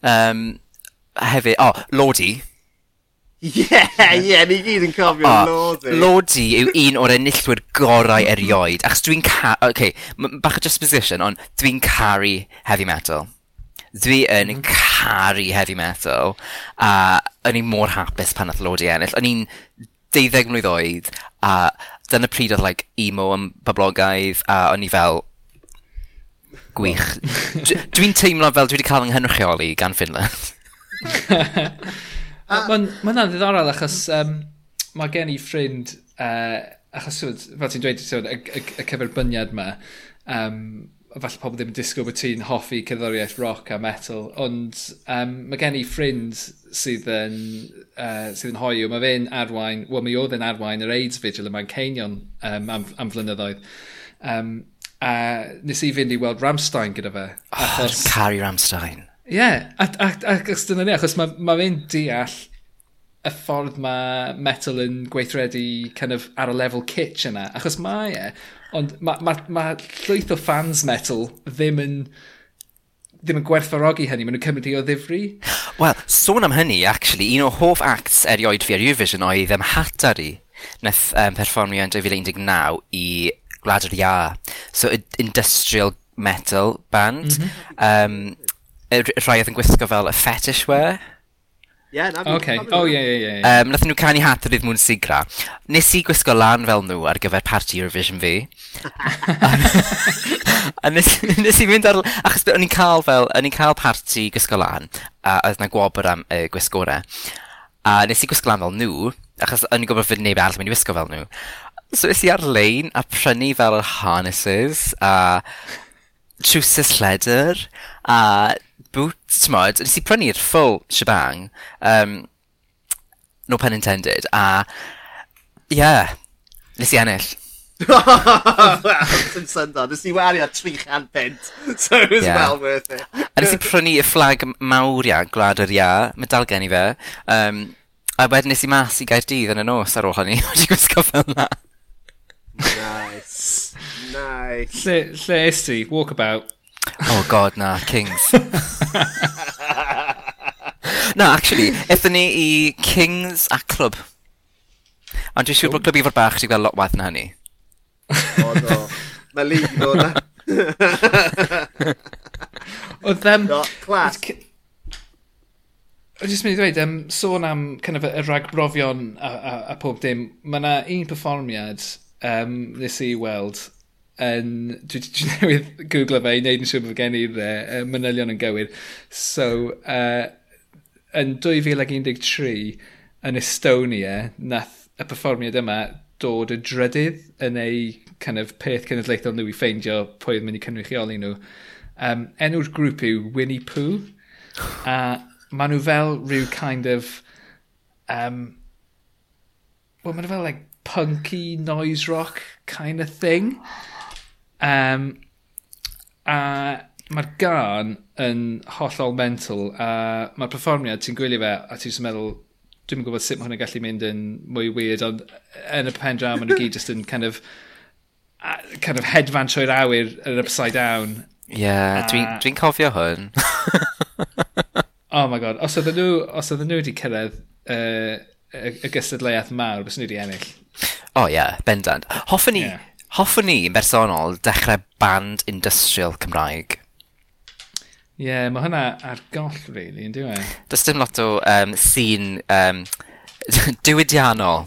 Um, hefyd, o, oh, Lodi, Ie, ie, ni gyd yn cofio oh, Lodi. Lodi yw un o'r enillwyr gorau erioed, achos dwi'n ca... OK, bach o disposition, ond dwi'n caru heavy metal. Dwi yn mm. caru heavy metal, a o'n i mor hapus pan nath Lodi ennill. O'n i'n deuddeg mlynedd oed, a dyna pryd oedd like, emo yn boblogaidd, a o'n i fel, gwych. Dwi'n teimlo fel dwi wedi cael yng nghenrychioli gan Finland. Mae'n ma ddiddorol achos um, mae gen i ffrind, uh, achos fel ti'n dweud, y, y, y cyferbyniad yma, um, falle pobl ddim yn disgwyl bod ti'n hoffi cerddoriaeth rock a metal, ond um, mae gen i ffrind sydd yn, uh, sydd yn hoiw, mae fe'n arwain, wel mi oedd yn arwain yr AIDS Vigil yma'n Ceinion um, am, am flynyddoedd. Um, a nes i fynd i weld Ramstein gyda fe. Achos... Oh, caru Ramstein. Ie, yeah, ac, ac, ac os dyna ni, achos mae ma fe'n deall y ffordd mae metal yn gweithredu kind of ar y lefel kitsch yna, achos mae e, ond mae ma, ma llwyth o fans metal ddim yn ddim yn gwerthfarogi hynny, maen nhw'n cymryd i o ddifri. Wel, sôn am hynny, actually, un o hoff acts erioed fi ar Eurovision oedd ddim Hatari, nath um, perfformio yn 2019 i Gwlad yr Ia. So, industrial metal band. Mm -hmm. um, rhai oedd yn gwisgo fel y fetish wear. Ie, oh, yeah, na fi. Okay. Oh, ie, ie, ie. Um, nath nhw canu hat yr mwyn sigra. Nes i gwisgo lan fel nhw ar gyfer party Eurovision fi. a nes, nes i fynd ar... Achos o'n i'n cael fel... O'n i'n cael party gwisgo lan. A oedd na gwobr am e, gwisgore. A nes i gwisgo lan fel nhw. Achos o'n i'n gwybod fydd neb arall mynd i wisgo fel nhw. So nes i ar-lein a prynu fel yr harnesses a trwsus lledr a boots, t'mod, nes i prynu'r full shebang, um, no pen intended, a, yeah, nes i ennill. well, sy'n syndod. Nes i wario 300 pint, so it was yeah. well worth it. a nes i prynu y fflag mawr ia, gwlad yr ia, mae dal gen i fe. Um, a wedyn nes i mas i Gaerdydd yn y nos ar ôl hynny, wedi gwisgo fel na. Nice, nice. Lle, lle is ti? Walkabout? Oh god, na, Kings. na, actually, eithon ni i Kings a Clwb. Ond dwi'n siŵr bod Clwb i fod Bach sy'n gweld lot waith na hynny. O no, Mae lig no na. Oedd them... No, clas. O'n jyst mynd i ddweud, um, sôn am kind of, y ragbrofion a, a, a pob dim, mae yna un performiad um, nes i weld yn... Dwi, dwi newydd googlo fe i wneud yn siŵr bod gen i'r uh, manylion yn gywir. So, uh, yn 2013, yn Estonia, nath y perfformiad yma dod y drydydd yn ei kind of, peth cenedlaethol nhw i ffeindio pwy oedd mynd i cynrychioli nhw. Um, enw'r grŵp yw Winnie Pooh, a maen nhw fel rhyw kind of... Um, well, maen nhw fel like punky noise rock kind of thing. Um, a mae'r gan yn hollol mental a mae'r perfformiad ti'n gwylio fe a ti'n meddwl dwi'n gwybod sut mae hwnna'n gallu mynd yn mwy weird ond e, yn y pen draw maen nhw gyd just yn kind of kind of hedfan trwy'r awyr yn upside down Ie, yeah, dwi'n dwi, dwi cofio hwn Oh my god, os oedden nhw, os oedden nhw wedi cyrraedd uh, y gystadleuaeth mawr, bys nhw wedi ennill. O oh, ie, yeah, bendant. Hoffwn ni, yeah hoffwn ni, yn bersonol, dechrau band industrial Cymraeg. Ie, yeah, mae hwnna ar goll, really, yn diwy. E? Does dim lot o um, sîn um, diwydiannol.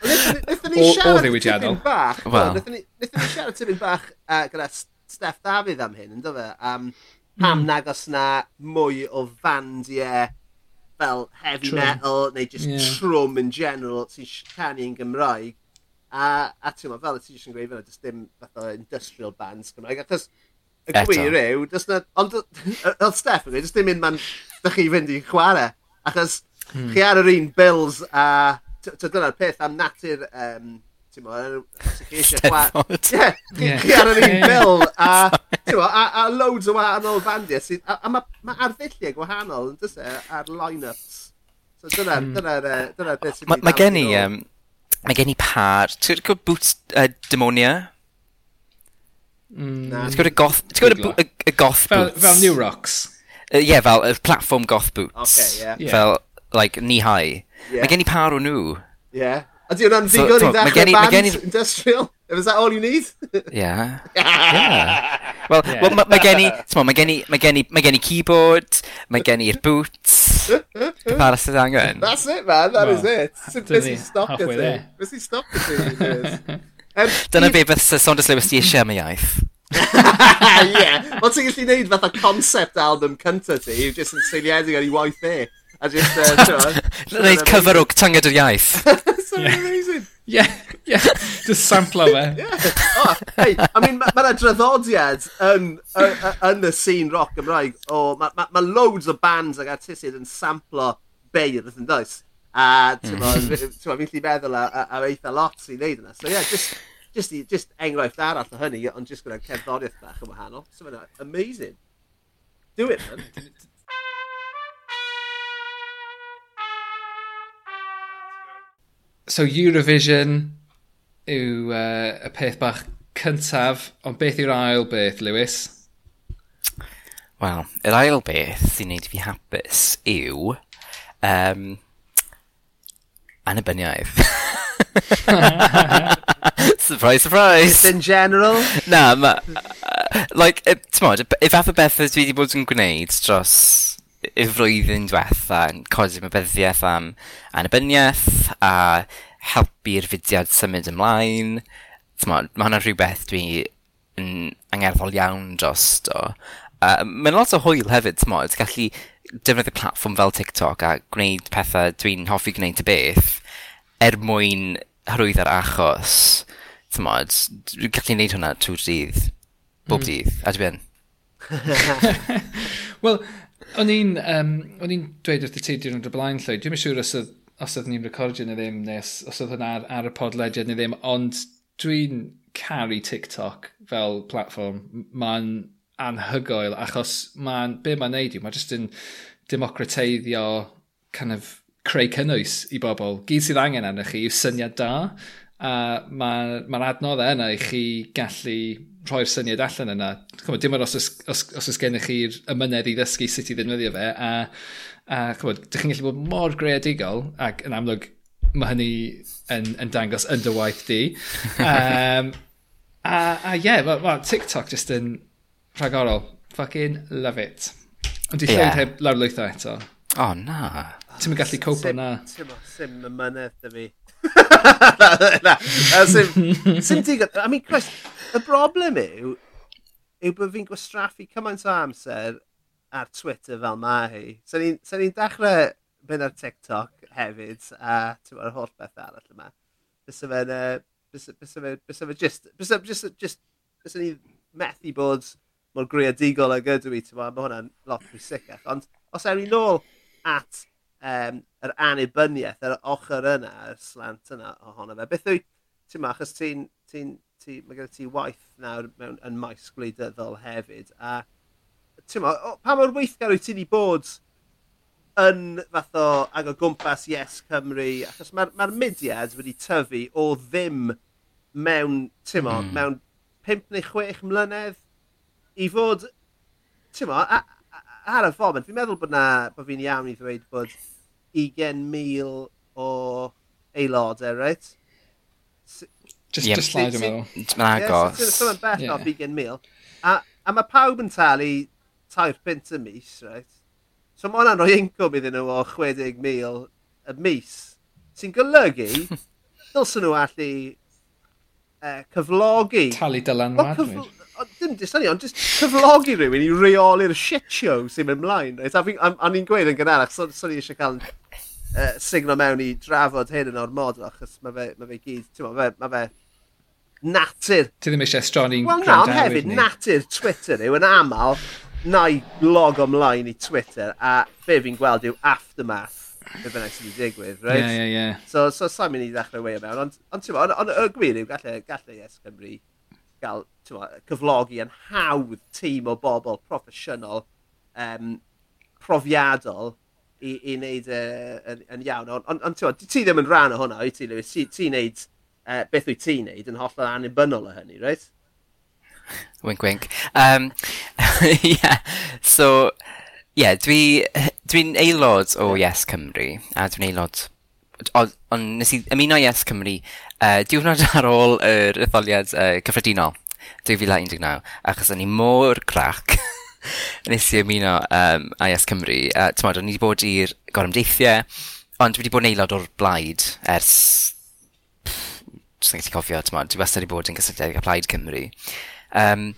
Nethon ni siarad tipyn bach. Well. Nethon ni, ni siarad tipyn bach uh, gyda Steff Dafydd am hyn, ynddo fe? Um, pam mm. nag os na mwy o fandiau fel heavy trwm. metal neu just yeah. trwm in general sy'n canu yn Gymraeg A, a ti'n fel y ti jyst yn gweud fel, does dim o industrial bands Cymraeg, achos y gwir yw, does na, ond oedd Steff yn gweud, dim un man dych chi fynd i chwarae, achos hmm. chi ar yr un bills a, dyna'r peth am natur, um, ti'n meddwl, os chi eisiau chwarae, chi ar yr un bill a, ti'n mo, a, a loads o wahanol bandiau, sydd, a, a mae ma arddulliau gwahanol, yn dysau, e, ar line-ups. So dyna'r, hmm. dyna'r, dyna'r beth sy'n Mae gen i, mae gen i par. Ti'n gwybod boots uh, Demonia? Mm, Ti'n gwybod y goth, ti'n gwybod y, y goth boots? Fel, New Rocks? Ie, uh, yeah, fel y platform goth boots. Okay, yeah. yeah. Fel, like, knee high. Yeah. Mae gen i par o nhw. Ie. Yeah. A di hwnna'n ddigon so, i ddechrau band gen i... industrial? Is that all you need? yeah. yeah. Wel, yeah. well, mae gen i, mae gen i, mae gen i, mae gen i keyboard, mae gen i'r boots, Paris is angen. That's it, man. That well, is it. Sim Busy stopio ti. Busy stopio ti. Dyna be sy'n Saunders Lewis di eisiau am y iaith. Ie. Wel, ti'n gallu gwneud fatha concept album cynta ti, yw jyst yn seiliedig ar ei waith e. A just, uh, t'wod... Gwneud cyfer o tynged yr iaith. so yeah. amazing. Yeah, yeah. Just samplo fe. yeah. Oh, hey, I mean, mae'n ma, ma adroddodiad yn, yn y scene rock Gymraeg. O, mae ma, ma loads o bands ag artistiaid yn samplo beirdd yn does. A, ti'n hmm. fi'n lli meddwl a eitha lot sy'n neud yna. So, yeah, just, just, just enghraifft arall o hynny, ond just gyda'r cerddoriaeth bach yn wahanol. So, mae'n amazing. Do it, man. so Eurovision yw uh, y peth bach cyntaf, ond beth yw'r ail beth, Lewis? Wel, yr ail beth sy'n neud fi hapus yw um, anabyniaeth. surprise, surprise. In general? Na, ma, uh, like, ti'n modd, if fath o beth dwi wedi bod yn gwneud dros y flwyddyn diwetha yn codi mybyddiaeth am annibyniaeth a helpu'r fudiad symud ymlaen. Mae hwnna rhywbeth dwi yn angerddol iawn dros do. Uh, Mae'n lot o hwyl hefyd, ti'n modd, gallu defnyddio platform fel TikTok a gwneud pethau dwi'n hoffi gwneud y beth er mwyn hyrwydd ar achos. Ti'n modd, dwi'n gallu gwneud hwnna trwy dydd, bob mm. dydd, a dwi'n Wel, O'n i'n um, on i'n dweud wrth y ti diwrnod y blaen llwy, dwi'n siŵr os oedd, os oedd ni'n recordio neu ddim, neu os, os oedd hwnna ar, ar y podlediad neu ddim, ond dwi'n caru TikTok fel platform. Mae'n anhygoel achos mae'n, be mae'n neud yw, mae'n just yn democrateiddio kind of creu cynnwys i bobl. Gyd sydd angen arnych chi yw syniad da a mae'r ma, adnoddau yna i chi gallu rhoi'r syniad allan yna. Chymod, dim ond os, os, os, os oes gennych chi'r ymynedd i ddysgu sut i ddefnyddio fe, a, a chymod, dych chi'n gallu bod mor greadigol, ac yn amlwg mae hynny yn, yn dangos yn dy waith di. Um, a ie, yeah, well, well, TikTok just yn rhagorol. Fucking love it. Ond i yeah. heb lawrlwytho eto. O, oh, na. Ti'n gallu copo na. Sim ymynedd dy fi. na, na, sim, sim digon. I mean, Chris, y broblem yw, yw bod fi'n gwastraffu cymaint o amser ar Twitter fel mae hi. So ni'n so ni dechrau mynd ar TikTok hefyd a ti'n yr holl beth arall yma. Bysa fe'n... Bysa bysa fe just... Bysa just... just bysa ni methu bod mor greadigol ag ydw i, ti'n ma, mae hwnna'n lot fwy sicach. Ond os ewn ni nôl at um, yr annibyniaeth, yr ochr yna, yr slant yna ohono fe, beth yw, ti'n ma, achos ti'n ti ti, mae gyda ti waith nawr mewn, yn maes gwleidyddol hefyd. A mo, o, pa mor weithgar wyt ti wedi bod yn fath o ag o gwmpas Yes Cymru? Achos mae'r ma, mudiad wedi tyfu o ddim mewn, ti'n mo, mm. mewn 5 neu 6 mlynedd i fod, ti'n mo, a, a, ar y foment, fi'n meddwl bod, na, bod fi'n iawn i ddweud bod 20,000 o aelodau, reit? Just, yeah. just slide yn meddwl. Mae'n agos. Yes, so, so bell yeah. off 20,000. A, a mae pawb yn talu tair pint y mis, right? So mae hwnna'n rhoi incwm iddyn nhw o 60,000 y mis. Sy'n golygu, dylsyn nhw allu uh, cyflogi... Talu dylanwadwyr. Dim dysynnu, ond just cyflogi rhywun i reoli'r shit show sy'n mynd mlaen. Right? A, a, a ni'n gweud yn gynharach, so, so ni eisiau cael uh, signo mewn i drafod hyn yn o'r mod, achos mae fe, ma fe gyd, ti'n ma, fe, ma fe natur. Ti ddim eisiau estroni'n Wel na, ond hefyd natur Twitter yw yn aml na i log ymlaen i Twitter a be fi'n gweld yw aftermath be bynnag sydd wedi digwydd, right? Ie, yeah, ie, yeah, ie. Yeah. So, so sa'n mynd i ddechrau wei mewn, ond, ond ti'n on, on, y gwir yw gallai, gallai Yes Cymru gael ma, cyflogi yn hawdd tîm o bobl proffesiynol, um, profiadol, i, i wneud e, yn, yn iawn. Ond on, on, on ti ddim yn rhan o hwnna, wyt ti, Lewis? Ti'n ti wneud uh, beth wyt ti'n wneud yn hollol annibynnol o hynny, reit? Wink, wink. Um, yeah, so, yeah, dwi'n dwi, dwi aelod o Yes Cymru, a dwi'n aelod ond on, nes i ymuno Yes Cymru uh, diwrnod ar ôl yr etholiad uh, cyffredinol 2019, achos o'n i mor crac nes i ymuno um, IS Cymru. Uh, Tymod, o'n i wedi bod i'r gorymdeithiau, ond dwi wedi bod yn aelod o'r blaid ers... Dwi'n gallu cofio, tymod, dwi wastad wedi bod yn gysylltiedig â Plaid Cymru. Um,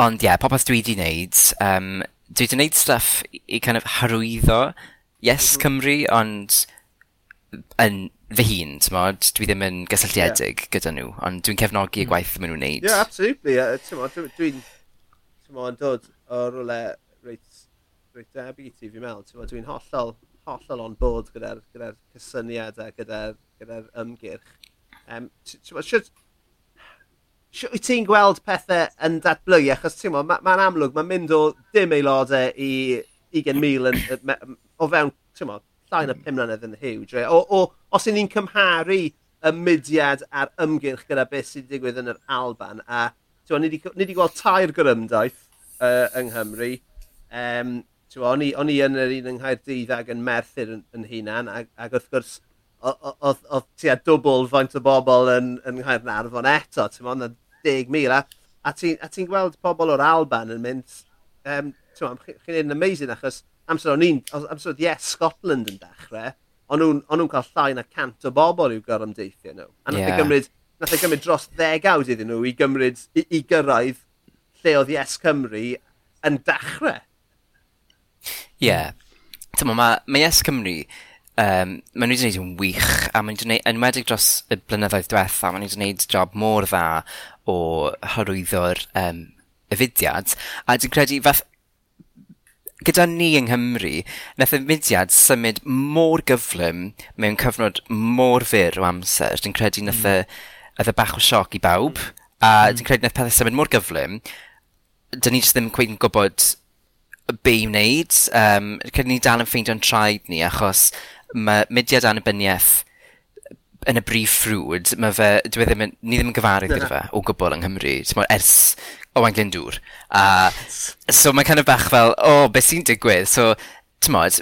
ond ie, yeah, popeth dwi wedi wneud, um, dwi wedi wneud stuff i kind of harwyddo Yes. Cymru, ond yn fy hun, tymod, dwi ddim yn gysylltiedig yeah. gyda nhw, ond dwi'n cefnogi y gwaith maen nhw'n neud. Yeah, absolutely. Uh, dwi'n mo, yn dod o rwle reit, reit debyg i ti, fi'n meddwl. Ti'n dwi'n hollol, hollol on board gyda'r gyda, cysyniad a gyda'r gyda, ymgyrch. Um, ti'n bod, siwt, wyt ti'n gweld pethau yn datblygu? Achos ti'n bod, mae'n ma, ma amlwg, mae'n mynd o dim aelodau i 20,000 o fewn, ti'n bod, llain o 5 mlynedd yn huge. Right? O, o, os i ni'n cymharu y mudiad a'r ymgyrch gyda beth sy'n digwydd yn yr Alban a ni wedi gweld tair gyrymdaith uh, yng Nghymru. Um, o'n i, on i yn yr un yng Nghaerdydd ag yn Merthyr yn, yn hunan, ag, ag wrth gwrs oedd tua dwbl faint o bobl yn, yn Nghaernarfon eto, ti'n modd, na 10,000. A, a ti'n ti gweld pobl o'r Alban yn mynd, um, ti'n modd, chi'n un amazing achos amser o'n i'n, amser oedd yes, Scotland yn dechrau, o'n nhw'n nhw cael llai na cant o bobl i'w gyrwymdeithio nhw. A nath yeah. gymryd nath e gymryd dros ddegawd iddyn nhw i gymryd, i, i gyrraedd lle oedd Yes Cymru yn dechrau. Ie. Yeah. Tyma, mae, ma Yes Cymru, um, maen nhw wedi gwneud yn wych, a maen nhw wedi gwneud, enwedig dros y blynyddoedd diwetha, maen nhw wedi gwneud job mor dda o hyrwyddo'r um, y fudiad, a dwi'n credu fath gyda ni yng Nghymru, nath y mudiad symud mor gyflym mewn cyfnod mor fyr o amser. Dwi'n credu nath y... Hmm oedd y bach o sioc i bawb, a mm. dwi'n credu wnaeth pethau symud mor gyflym, dyn ni jyst ddim cweith yn gwybod be i wneud. Um, credu ni dal yn ffeindio'n traed ni, achos mae mudiad annibyniaeth yn y brif ffrwd, mae fe, dwi e ddim, yn, ni ddim yn gyfarwydd gyda fe o gwbl yng Nghymru, ti'n ers Owain Glyndŵr. A, so mae'n kind of bach fel, o, oh, beth sy'n digwydd? So, tymod,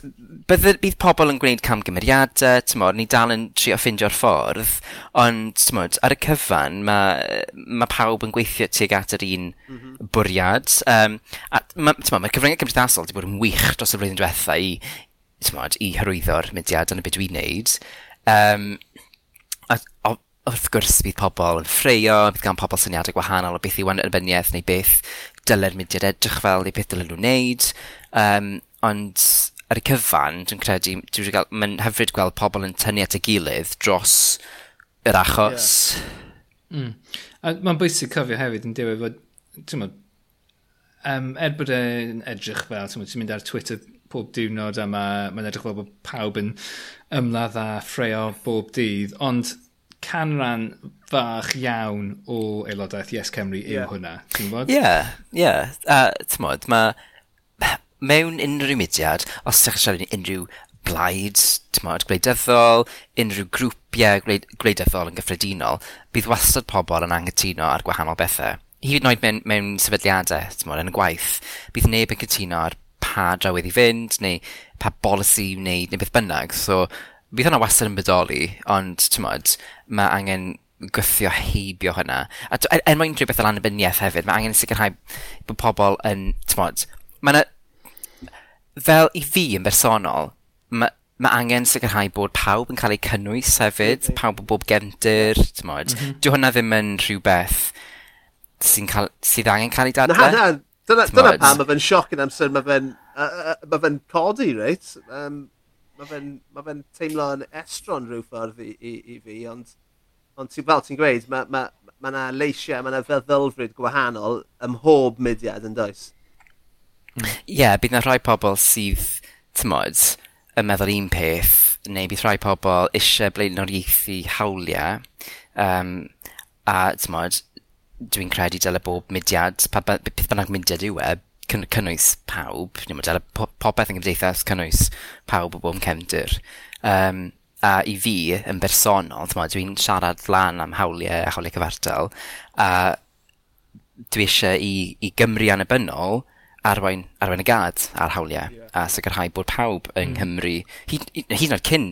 bydd, bydd pobl yn gwneud camgymeriadau, tymod, ni dal yn trio ffindio'r ffordd, ond, tymod, ar y cyfan, mae ma pawb yn gweithio tuag at yr un mm -hmm. bwriad. Um, a, ma, tymod, mae cyfryngau cymdeithasol wedi bod yn wych dros y flwyddyn diwetha i, tymod, i hyrwyddo'r mudiad yn y byd dwi'n neud. Um, a, o, wrth gwrs bydd pobl yn ffreio, bydd gan pobl syniadau gwahanol o beth yw wan arbeniaeth neu beth dylai'r mudiad edrych fel neu beth dylen nhw wneud. Um, Ond ar y cyfan, dwi'n credu, dwi wedi cael, mae'n hyfryd gweld pobl yn tynnu at y gilydd dros yr achos. Yeah. Mm. A mae'n bwysig cofio hefyd yn diwedd fod, ti'n modd, um, er bod e'n edrych fel, ti'n modd, ti'n mynd ar Twitter pob diwrnod a mae'n ma edrych fel bod pawb yn ymladd a ffreo bob dydd, ond canran fach iawn o aelodaeth Yes Cymru yw yeah. hwnna, ti'n gwybod? Ie, yeah, ie. Yeah. A, ti'n gwybod, mae mewn unrhyw mudiad, os ydych chi'n siarad unrhyw blaid, tymod, gwleidyddol, unrhyw grwpiau gwleid, gwleidyddol yn gyffredinol, bydd wastad pobl yn angytuno ar gwahanol bethau. Hyd yn oed mewn, mewn sefydliadau, tymod, yn y gwaith, bydd neb yn cytuno ar pa drawydd i fynd, neu pa bolisi i wneud, neu beth bynnag. So, bydd hwnna wastad yn bodoli, ond, tymod, mae angen gwythio heibio hynna. A er er mwyn rhywbeth o lannibyniaeth hefyd, mae angen sicrhau bod pobl yn, tymod, mae yna fel i fi yn bersonol, mae ma angen sicrhau bod pawb yn cael eu cynnwys hefyd, mm pawb o bob gefndir, ti'n modd. Mm -hmm. Dyw hwnna ddim yn rhywbeth sy'n cael, sydd angen cael ei dadle. Na, na, dyna, dyna pam mae fe'n sioc yn amser, mae fe'n uh, uh, fe codi, reit? Um, mae fe'n ma fe teimlo yn estron rhyw ffordd i, i, i fi, ond, ond ti, fel ti'n gweud, mae ma, ma, ma, ma leisiau, mae yna feddylfryd gwahanol ym mhob mudiad yn does? Mm. Ie, yeah, bydd na rhai pobl sydd, ti'n modd, yn meddwl un peth, neu bydd rhai pobl eisiau blaenoriaethu hawliau, um, a ti'n modd, dwi'n credu dyle bob mudiad, pa beth bynnag mudiad yw e, cyn, cynnwys pawb, ni'n dyle po, popeth yn gymdeithas cynnwys pawb o bob cefndir. Um, a i fi, yn bersonol, ti'n modd, dwi'n siarad lan am hawliau a hawliau cyfartal, a dwi eisiau i, i Gymru annibynnol, arwain, arwain y gad ar hawliau yeah. a sicrhau bod pawb yng. Mm. Nghymru, hyd, hyd yn oed cyn,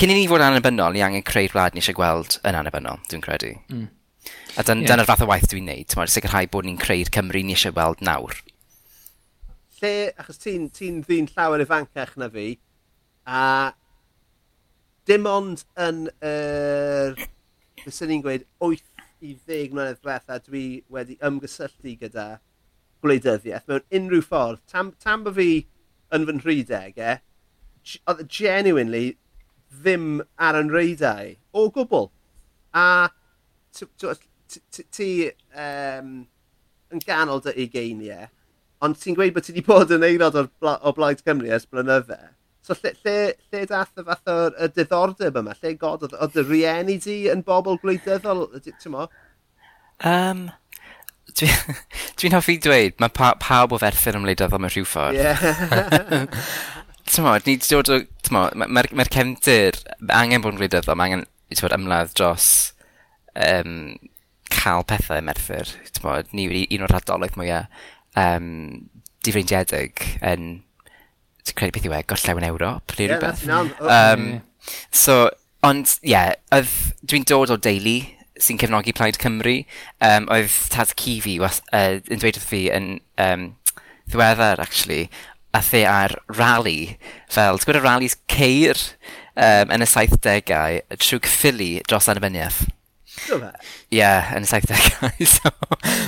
cyn i ni fod yn annibynnol, ni angen creu'r wlad ni eisiau gweld yn annibynnol, dwi'n credu. Mm. A dyna'r yeah. Dyn fath o waith dwi'n neud, sicrhau bod ni'n creu'r Cymru ni eisiau weld nawr. Lle, achos ti'n ti ddyn llawer ifancach na fi, a dim ond yn yr, er, bys ni'n gweud, 8 i 10 mlynedd diwetha, dwi wedi ymgysylltu gyda gwleidyddiaeth mewn unrhyw ffordd. Tam, tam bod fi yn fy nhrydegau, e, oedd e genuinely ddim ar yn reidau o gwbl. A ti um, yn ganol dy ugeiniau, e, ond ti'n gweud bod ti wedi bod yn aelod o'r Bla o Blaid Cymru ers blynydde. So lle, lle, lle dath y fath o'r diddordeb yma? Lle god oedd y rieni di yn bobl gwleidyddol? Ti'n mo? Um, Dwi'n dwi hoffi dweud, mae pa, pawb o ferthyr ymwleidyddol mewn rhyw ffordd. Yeah. Tymod, ni wedi dod o... Mae'r ma, ma, ma cefndir angen bod yn gwleidyddol, mae angen tmod, ymladd dros um, cael pethau merthyr. Tymod, ni wedi un o'r adolyg mwyaf um, difreindiedig yn, ti'n credu beth i we, gorllawn Ewrop, neu yeah, rhywbeth. Um, so, ond, ie, yeah, dwi'n dod o deulu sy'n cefnogi Plaid Cymru. Um, oedd Taz was, uh, yn dweud wrth fi yn um, ddiweddar, actually, a the ar rally, fel, ti'n gwybod y rallies ceir um, yn y 70au trwy cyffili dros annibyniaeth? Ie, yeah, yn y 70au, so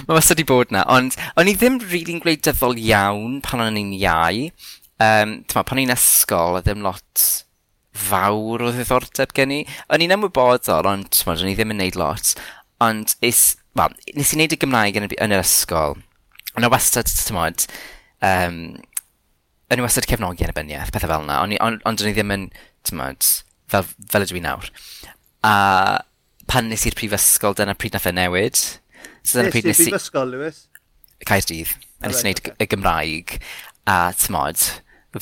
mae wastad wedi bod na. Ond o'n i ddim rili'n really gwleidyddol iawn pan o'n i'n iau. Um, ma, pan o'n i'n ysgol, oedd ddim lot fawr o ddiddordeb gen i. O'n i'n ymwybodol, ond t'mod, o'n i ddim yn neud lot. Ond is, well, nes i wneud y Gymraeg yn, yn yr ysgol. Ond o wastad, t'mod, um, o'n i wastad cefnogi yn y byniaeth, pethau fel yna. Ond on, ond o'n i ddim yn, t'mod, fel, fel ydw i nawr. A pan nes i'r prifysgol, dyna pryd nath e newid. So dyna pryd nes i... Prifysgol, Lewis? Caerdydd. A nes i wneud y Gymraeg. A, t'mod,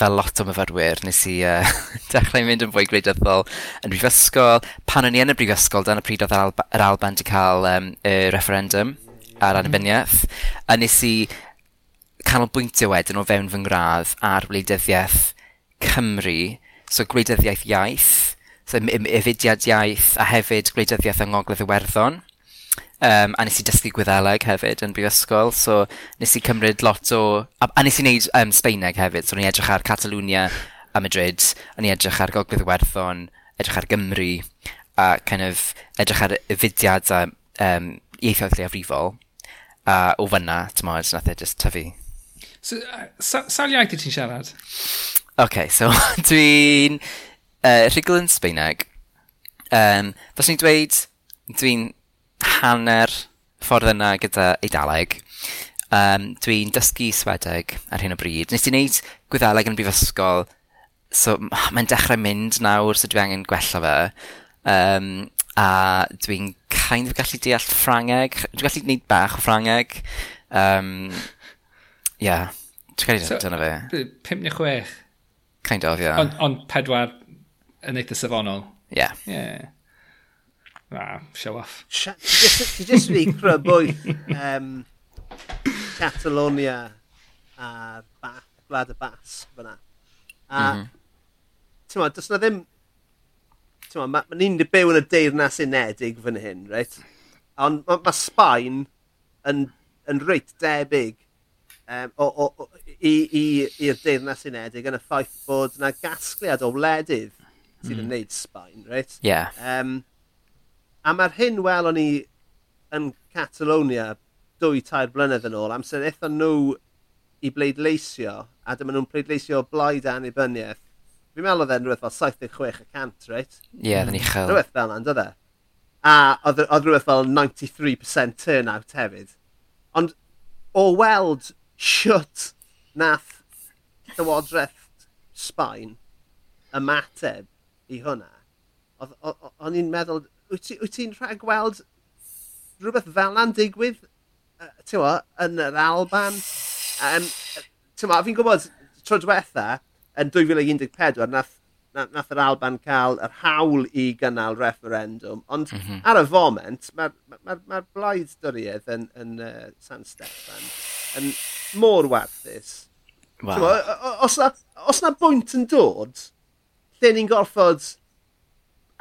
fel lot o myfyrwyr, nes i uh, dechrau mynd yn fwy gwleidyddol yn brifysgol. Pan o'n i yn y brifysgol, dyna pryd oedd yr, Alb yr Alban wedi cael um, y referendum ar mm-hmm. annibyniaeth, a nes i canolbwyntio wedyn o fewn fy ngradd ar wleidyddiaeth Cymru, so gwleidyddiaeth iaith, so efudiad iaith, a hefyd gwleidyddiaeth yng Ngogledd Iwerddon. Um, a nes i dysgu gwyddeleg hefyd yn brifysgol, so nes i cymryd lot o... A, a nes i wneud um, Sbeineg hefyd, so o'n i edrych ar Catalunia a Madrid, o'n i edrych ar Gogledd Werthon, edrych ar Gymru, a kind of edrych ar y fudiad a um, ieithoedd leiafrifol, a o fyna, ti'n modd, nath e just tyfu. So, uh, sa, sawl iaith i ti'n siarad? OK, so dwi'n uh, rhugl yn Sbeineg. Um, Fos ni'n dweud, dwi'n hanner ffordd yna gyda Eidaleg. Um, dwi'n dysgu Swedeg ar hyn o bryd. Nes i wneud gwyddeleg yn brifysgol, so mae'n dechrau mynd nawr, so dwi angen gwella fe. Um, a dwi'n kind of gallu deall Ffrangeg. Dwi'n gallu gwneud bach o Ffrangeg. Um, yeah. Dwi'n gallu so, dyna fe. 5 neu 6? Kind of, yeah. Ond on pedwar yn eitha safonol. Yeah. Yeah. Ah, show off. Ti jyst wedi crybwyll um, Catalonia a ba, Gwlad y Bas fyna. A, mm -hmm. ti'n ma, does na ddim... Ti'n ma, mae ma ni'n byw yn y deyrnas unedig fan hyn, reit? Ond mae ma Sbaen yn, yn reit debyg um, o, o, o, i'r deyrnas unedig yn y ffaith bod yna gasgliad o wledydd sydd mm. yn neud Sbaen, reit? Yeah. Um, A mae'r hyn welon ni yn Catalonia dwy tair blynedd yn ôl, amser eithon nhw i bleidleisio, a dyma nhw'n pleidleisio blaid annibyniaeth. Fi'n meddwl oedd e'n rhywbeth fel 76 y cant, reit? Ie, yeah, yn uchel. Rhywbeth fel yna, dod e. A oedd, oedd rhywbeth fel 93% turnout hefyd. Ond o weld siwt nath Llywodraeth Sbaen ymateb i hwnna, o'n i'n meddwl, wyt ti'n rhaid gweld rhywbeth fel na'n digwydd uh, tywa, yn yr Alban? Um, tywa, fi'n gwybod tro diwetha yn 2014 nath, nath, nath yr Alban cael yr hawl i gynnal referendum, ond mm -hmm. ar y foment mae'r ma, ma, ma blaid dyriedd yn, yn uh, San Steffan yn môr werthus. Wow. Tywa, os, na, os na bwynt yn dod, lle ni'n gorfod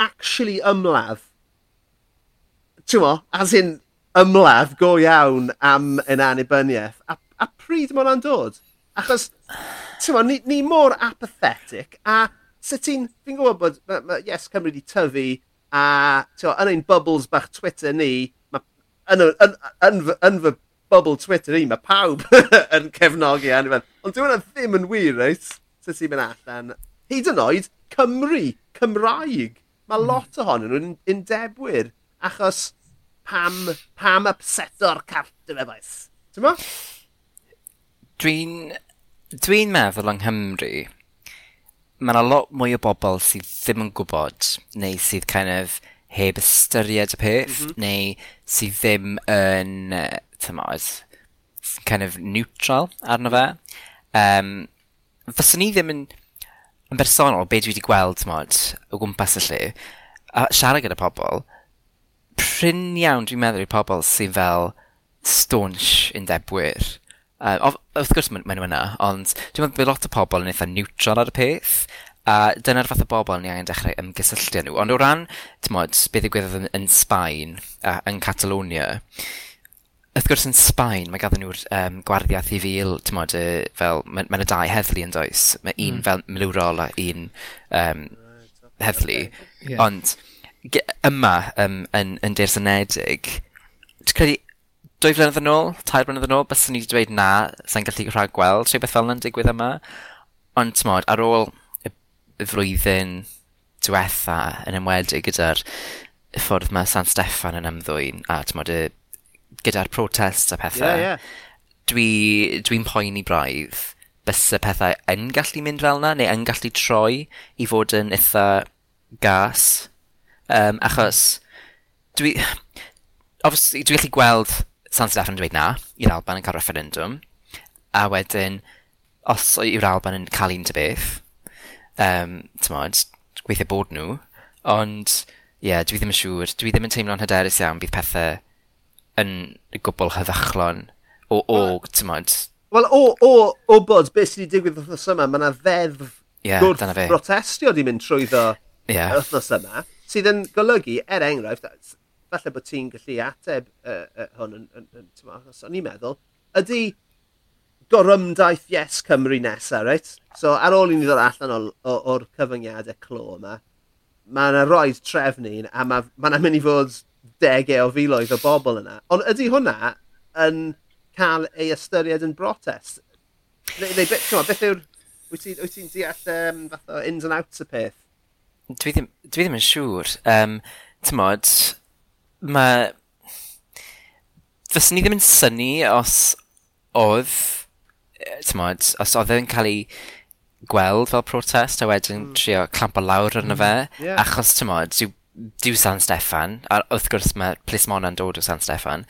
actually ymladd t'mo, as in ymladd go iawn am yn annibyniaeth. A, a pryd mae hwnna'n dod? Achos, ti'n ni, ni mor apathetic, a sut ti'n, fi'n gwybod bod, ma, ma, yes, Cymru wedi tyfu, a ti'n yn ein bubbles bach Twitter ni, ma, yn, yn, yn, yn fy bubble Twitter ni, mae pawb yn cefnogi e, annibyniaeth. Ond dwi'n ddim yn wir, reit? Sut ti'n mynd allan? Hyd yn oed, Cymru, Cymraeg. Mae lot ohonyn nhw'n undebwyr. Achos pam, pam upseto'r cartrefaeth? Ti'n mo? Dwi'n... Dwi'n meddwl yng Nghymru, mae yna lot mwy o bobl sydd ddim yn gwybod, neu sydd kind of heb ystyried y peth, mm -hmm. neu sydd ddim yn, tymod, kind of neutral arno fe. Um, fyswn ni ddim yn, yn bersonol, be dwi wedi gweld, tymod, o gwmpas y lle, a siarad gyda pobl, prin iawn dwi'n meddwl i pobl sy'n fel staunch undebwyr. Uh, of, wrth gwrs maen nhw yna, ond dwi'n meddwl bod lot o pobl yn eitha neutral ar y peth, a dyna'r fath o bobl ni angen dechrau ymgysylltu â nhw. Ond o ran, ti'n modd, beth ddigwyddodd yn, yn Sbaen a yn Catalonia, wrth gwrs yn Sbaen, mae gadden nhw'r um, gwarddiaeth i fil, ti'n modd, e, fel, mae'n ma, ma dau heddlu yn does. Mae un mm. fel milwrol a un um, heddlu. Okay. Yeah. Ond, yma um, yn, yn Deyr's Unedig, ti'n credu dwy flynedd yn ôl, tair blynedd yn ôl, bys ni wedi dweud na, sa'n gallu rhag gweld rhywbeth fel yna'n digwydd yma. Ond ti'n modd, ar ôl y, y flwyddyn diwetha yn ymwedig gyda'r ffordd mae San Steffan yn ymddwyn a tmod y, gyda'r protest a pethau, yeah, yeah. dwi'n dwi poeni braidd bys y pethau yn gallu mynd fel yna neu yn gallu troi i fod yn eitha gas Um, achos dwi... Obviously, dwi'n gallu gweld San Steffan dweud na i'r Alban yn cael referendum. A wedyn, os yw'r Alban yn cael un ty beth, um, tymod, gweithio bod nhw. Ond, ie, yeah, dwi ddim yn siŵr. Dwi ddim yn teimlo'n hyderus iawn bydd pethau yn gwbl heddychlon o, o, tymod. Wel, o, o, o bod, beth sydd wedi digwydd wythnos yma, mae yna ddeddf yeah, gwrth protestio di mynd trwy ddo yeah. wythnos yma. Sydd yn golygu, er enghraifft, falle bod ti'n gallu ateb uh, uh, hwn yn, yn, yn, yn os o'n i'n meddwl, ydy gorymdaeth Yes Cymru nesa, reit? So ar ôl i ni ddod allan o'r cyfyngiadau clo yma, mae yna roed trefnu a mae yna mynd i fod degau o filoedd o bobl yna. Ond ydy hwnna yn cael ei ystyried yn brotest? Neu, neu beth, beth yw'r... Wyt ti'n ti deall um, fath o ins and outs y peth? dwi ddim, dwi ddim yn siŵr. Um, Tymod, mae... Fyswn ni ddim yn syni os oedd, tymod, os oedd e'n cael ei gweld fel protest a wedyn mm. trio clampo lawr arno mm. fe, hmm, yeah. achos tymod, dyw, dyw San Steffan, a wrth gwrs mae plismona'n dod o San Steffan,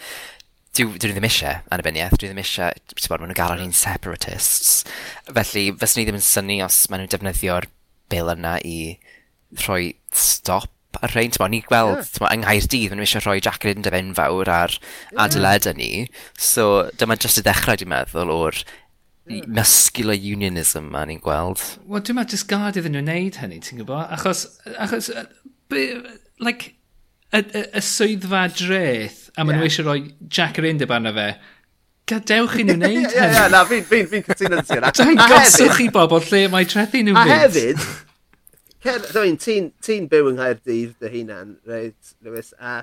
dwi, dwi ddim eisiau annibyniaeth, dwi ddim eisiau, ti'n bod, maen nhw'n galw ni'n separatists. Felly, fyswn ni ddim yn syni os maen nhw'n defnyddio'r bil yna i rhoi stop ar rhain, ti'n ni gweld, yeah. ti'n yng Nghaerdydd, maen nhw eisiau rhoi Jacqueline de Benfawr ar yeah. adeiladu ni. So, dyma jyst y dechrau, dwi'n meddwl, o'r yeah. muscular unionism ma ni'n gweld. Wel, dwi'n meddwl jyst gad iddyn nhw wneud hynny, ti'n gwybod? Achos, achos, be, like, y, y, y swyddfa dreth, a maen nhw yeah. eisiau rhoi Jacqueline de barna fe, gadewch i nhw wneud hynny. Ie, ie, na, fi'n fi, fi cytuno ti yna. Dwi'n goswch i bobl lle mae trethu nhw A hefyd, Cerddwyn, ti'n ti byw yng Nghaerdydd dy hunan, reit, Lewis, a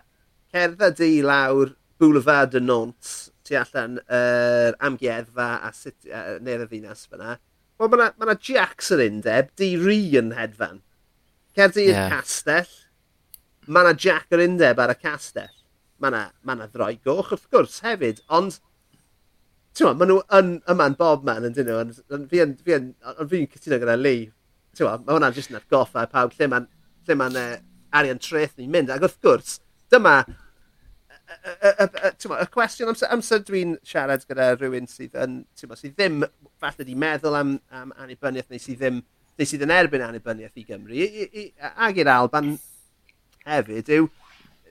cerdda di lawr Boulevard de Nantes, tu allan yr uh, amgueddfa a sut, uh, neu'r ddinas fyna. Wel, mae yna ma Jacks yr undeb, di ri yn hedfan. Cerdi yeah. i'r castell, mae yna Jack yr undeb ar y castell. Mae yna ma, ddroi goch wrth gwrs hefyd, ond Ti'n ma, maen nhw yn yma'n bob man yn dyn nhw, ond fi'n fi fi cytuno gyda Lee, Tewa, mae hwnna'n jyst yn atgoffa pawb lle mae'n lle mae'n uh, arian treth ni'n mynd. Ac wrth gwrs, dyma y cwestiwn amser, amser dwi'n siarad gyda rhywun sydd yn, ma, sydd ddim falle di meddwl am, am annibyniaeth neu sydd ddim neu sydd yn erbyn annibyniaeth i Gymru I, i, ag i'r Alban hefyd yw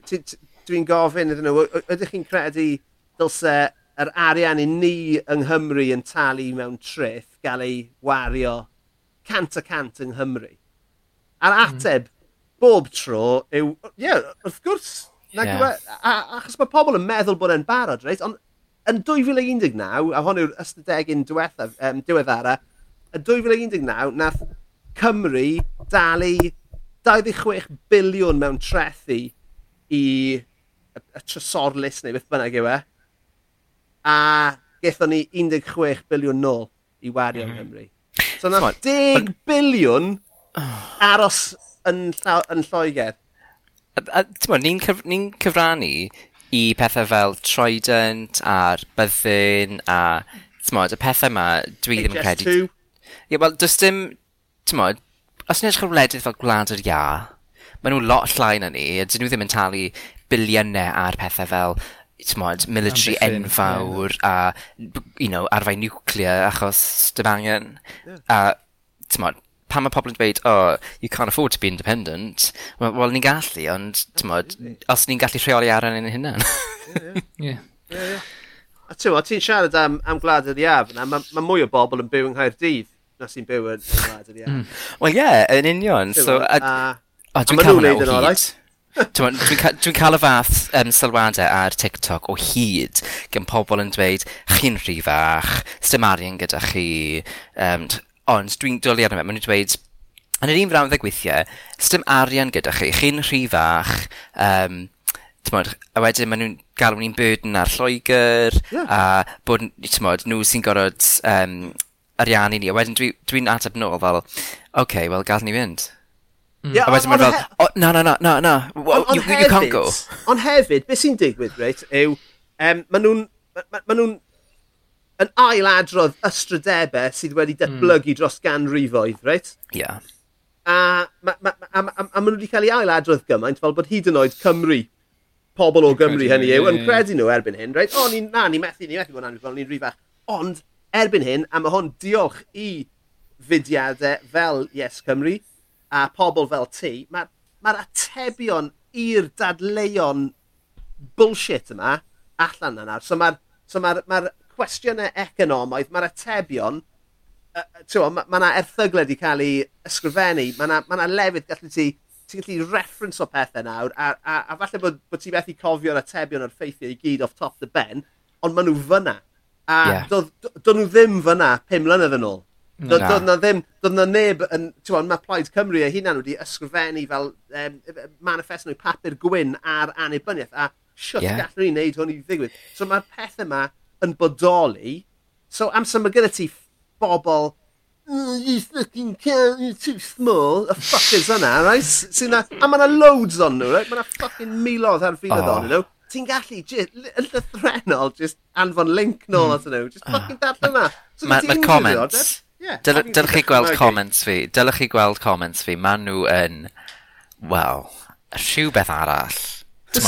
dwi'n gofyn iddyn nhw ydych chi'n credu dylse yr arian i ni yng Nghymru yn talu mewn treth gael ei wario cant a cant yng Nghymru. A'r hmm. ateb mm. bob tro yw, ie, yeah, wrth gwrs, yeah. a, achos mae pobl yn meddwl bod e'n barod, reit? Ond yn 2019, a hwn yw'r ystadegyn diwethaf, um, diweddara, yn 2019 nath Cymru dalu 26 biliwn mewn trethu i y, y trysorlus neu beth bynnag yw e. A gaethon ni 16 biliwn nôl i wario mm. Nghymru. So na 10 biliwn aros yn, yn Lloegr. Ti'n Ni'n cyf ni cyfrannu i pethau fel Trident a'r Byddin a tmod, y pethau yma dwi ddim yn credu. Ie, yeah, wel, does dim, mwyn, os ni'n edrych ar wledydd fel Gwlad yr Ia, maen nhw'n lot llai na ni, a dyn nhw ddim yn talu biliynau ar pethau fel t'mod, military enfawr a, you know, arfau niwclea achos dim angen. A, ti'n t'mod, pan mae pobl yn dweud, oh, you can't afford to be independent, wel, well, ni'n gallu, ond, ti'n t'mod, os ni'n gallu rheoli ar yn ein hunan. yeah. A ti'n meddwl, ti'n siarad am, am gwlad yr iaf, na mae ma mwy o bobl yn byw yng Nghaerdydd na sy'n byw yn gwlad yr iaf. Mm. Wel ie, yeah, yn union. So, a, a, a, a, a, a, a, a, a, a, Dwi'n dwi ca dwi cael y fath um, sylwadau ar TikTok o hyd gan pobl yn dweud, chi'n rhy fach, stym arian gyda chi, um, ond dwi'n dwlu arno fe, maen nhw'n dweud, yn yr un frawddeg weithiau, stym arian gyda chi, chi'n rhy fach, um, tmod, a wedyn maen nhw'n galw ni'n burden ar Lloegr, yeah. a bod, tmod, nhw sy'n gorfod um, ariannu ni, a wedyn dwi'n dwi, ateb nôl fel, oce, okay, wel, gad ni fynd. Mm. Yeah, a wedyn mae'n fel, o, na, na, na, na, na, well, on, you, on you, hefyd, can't go. Ond hefyd, beth sy'n digwydd, reit, yw, um, maen nhw'n, maen nhw'n, yn ailadrodd ystrydebau sydd wedi hmm. datblygu mm. dros ganrifoedd, reit? Ie. Yeah. A, ma, ma, a, a, a maen nhw wedi cael ei ailadrodd gymaint fel bod hyd yn oed Cymru, pobl o Gymru hynny yw, yn credu nhw erbyn hyn, reit? O, ni, na, ni methu, ni methu bod yn fel ni'n rhy fach. Ond, erbyn hyn, a mae hon diolch i fudiadau fel Yes Cymru, a pobl fel ti, mae'r ma, atebion i'r dadleuon bullshit yma allan yna. So mae'r so ma, ma cwestiynau economaidd, mae'r atebion, uh, mae yna ma erthyglau wedi cael ei ysgrifennu, mae yna ma, na, lefydd gallu ti ti'n gallu reference o pethau nawr, a, a, a falle bod, bod ti methu cofio'r atebion o'r ffeithiau i gyd off top the ben, ond maen nhw fyna. A yeah. do, do, do nhw ddim fyna pum mlynedd yn ôl. Doedd do, na ddim, doedd na neb yn, ti'n mae Plaid Cymru eu hunan wedi ysgrifennu fel um, manifest nhw papur gwyn ar annibyniaeth a shwt yeah. gallwn ni wneud hwn i ddigwydd. So mae'r pethau yma yn bodoli. So amser mae gyda ti bobl oh, you fucking can, you're too small, y fuckers yna, right? So, na, a mae yna loads on nhw, right? Mae yna fucking milodd ar filodd oh. on nhw. Ti'n gallu, yn llythrenol, just anfon link nôl mm. at nhw, just fucking uh. darllen yna. So, Mae'r ma comments, Yeah, Dyl, dylech chi gweld comments fi. Dylech chi gweld comments fi. Maen nhw yn, wel, rhywbeth arall.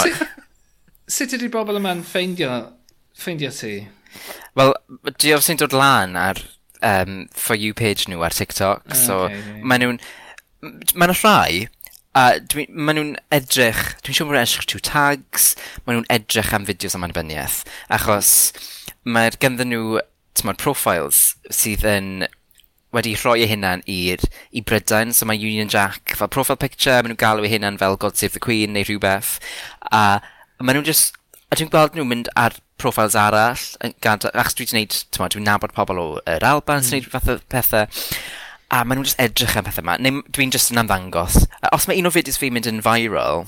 Sut si, ydy bobl yma'n ffeindio, ffeindio ti? Wel, di sy'n dod lan ar um, For You page nhw ar TikTok. Ah, okay, so, yeah. maen nhw'n... Maen nhw rhai, a dwi, maen nhw'n edrych... Dwi'n siŵr bod nhw'n edrych trwy tags, maen nhw'n edrych am fideos am annibyniaeth. Achos mae'r ganddyn nhw, ti'n profiles sydd yn wedi rhoi eu hunan i'r, i Brydain, so mae Union Jack, fel profile picture, maen nhw'n galw eu hunan fel God Save the Queen neu rhywbeth, a, maen nhw'n just, a dwi'n gweld nhw'n mynd ar profiles arall, gada, achos dwi wedi gwneud, ti'n dwi'n nabod pobl o'r Alban, mm. sy'n gwneud hmm. fath o pethau, a maen nhw'n just edrych am pethau yma, neu dwi'n just yn amddangos. Os mae un o fideos fi'n mynd yn viral,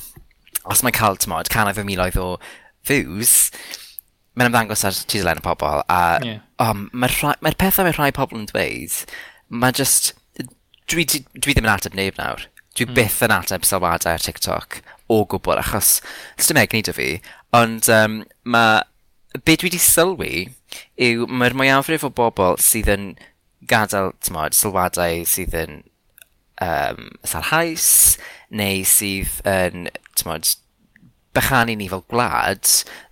os mae cael, ti'n modd, canaf y miloedd o views, mae'n ymddangos ar tudalen y pobl, a yeah. um, mae'r mae pethau mae rhai pobl yn dweud, mae just... Dwi, dwi, dwi ddim yn ateb neb nawr. Dwi mm. byth yn ateb sylwadau ar TikTok o gwbl, achos sdim egni dy fi, ond um, mae... Be dwi wedi sylwi yw mae'r mwyafrif o bobl sydd yn gadael tymod, sylwadau sydd yn um, sarhaus, neu sydd yn tymod, bychanu ni fel gwlad,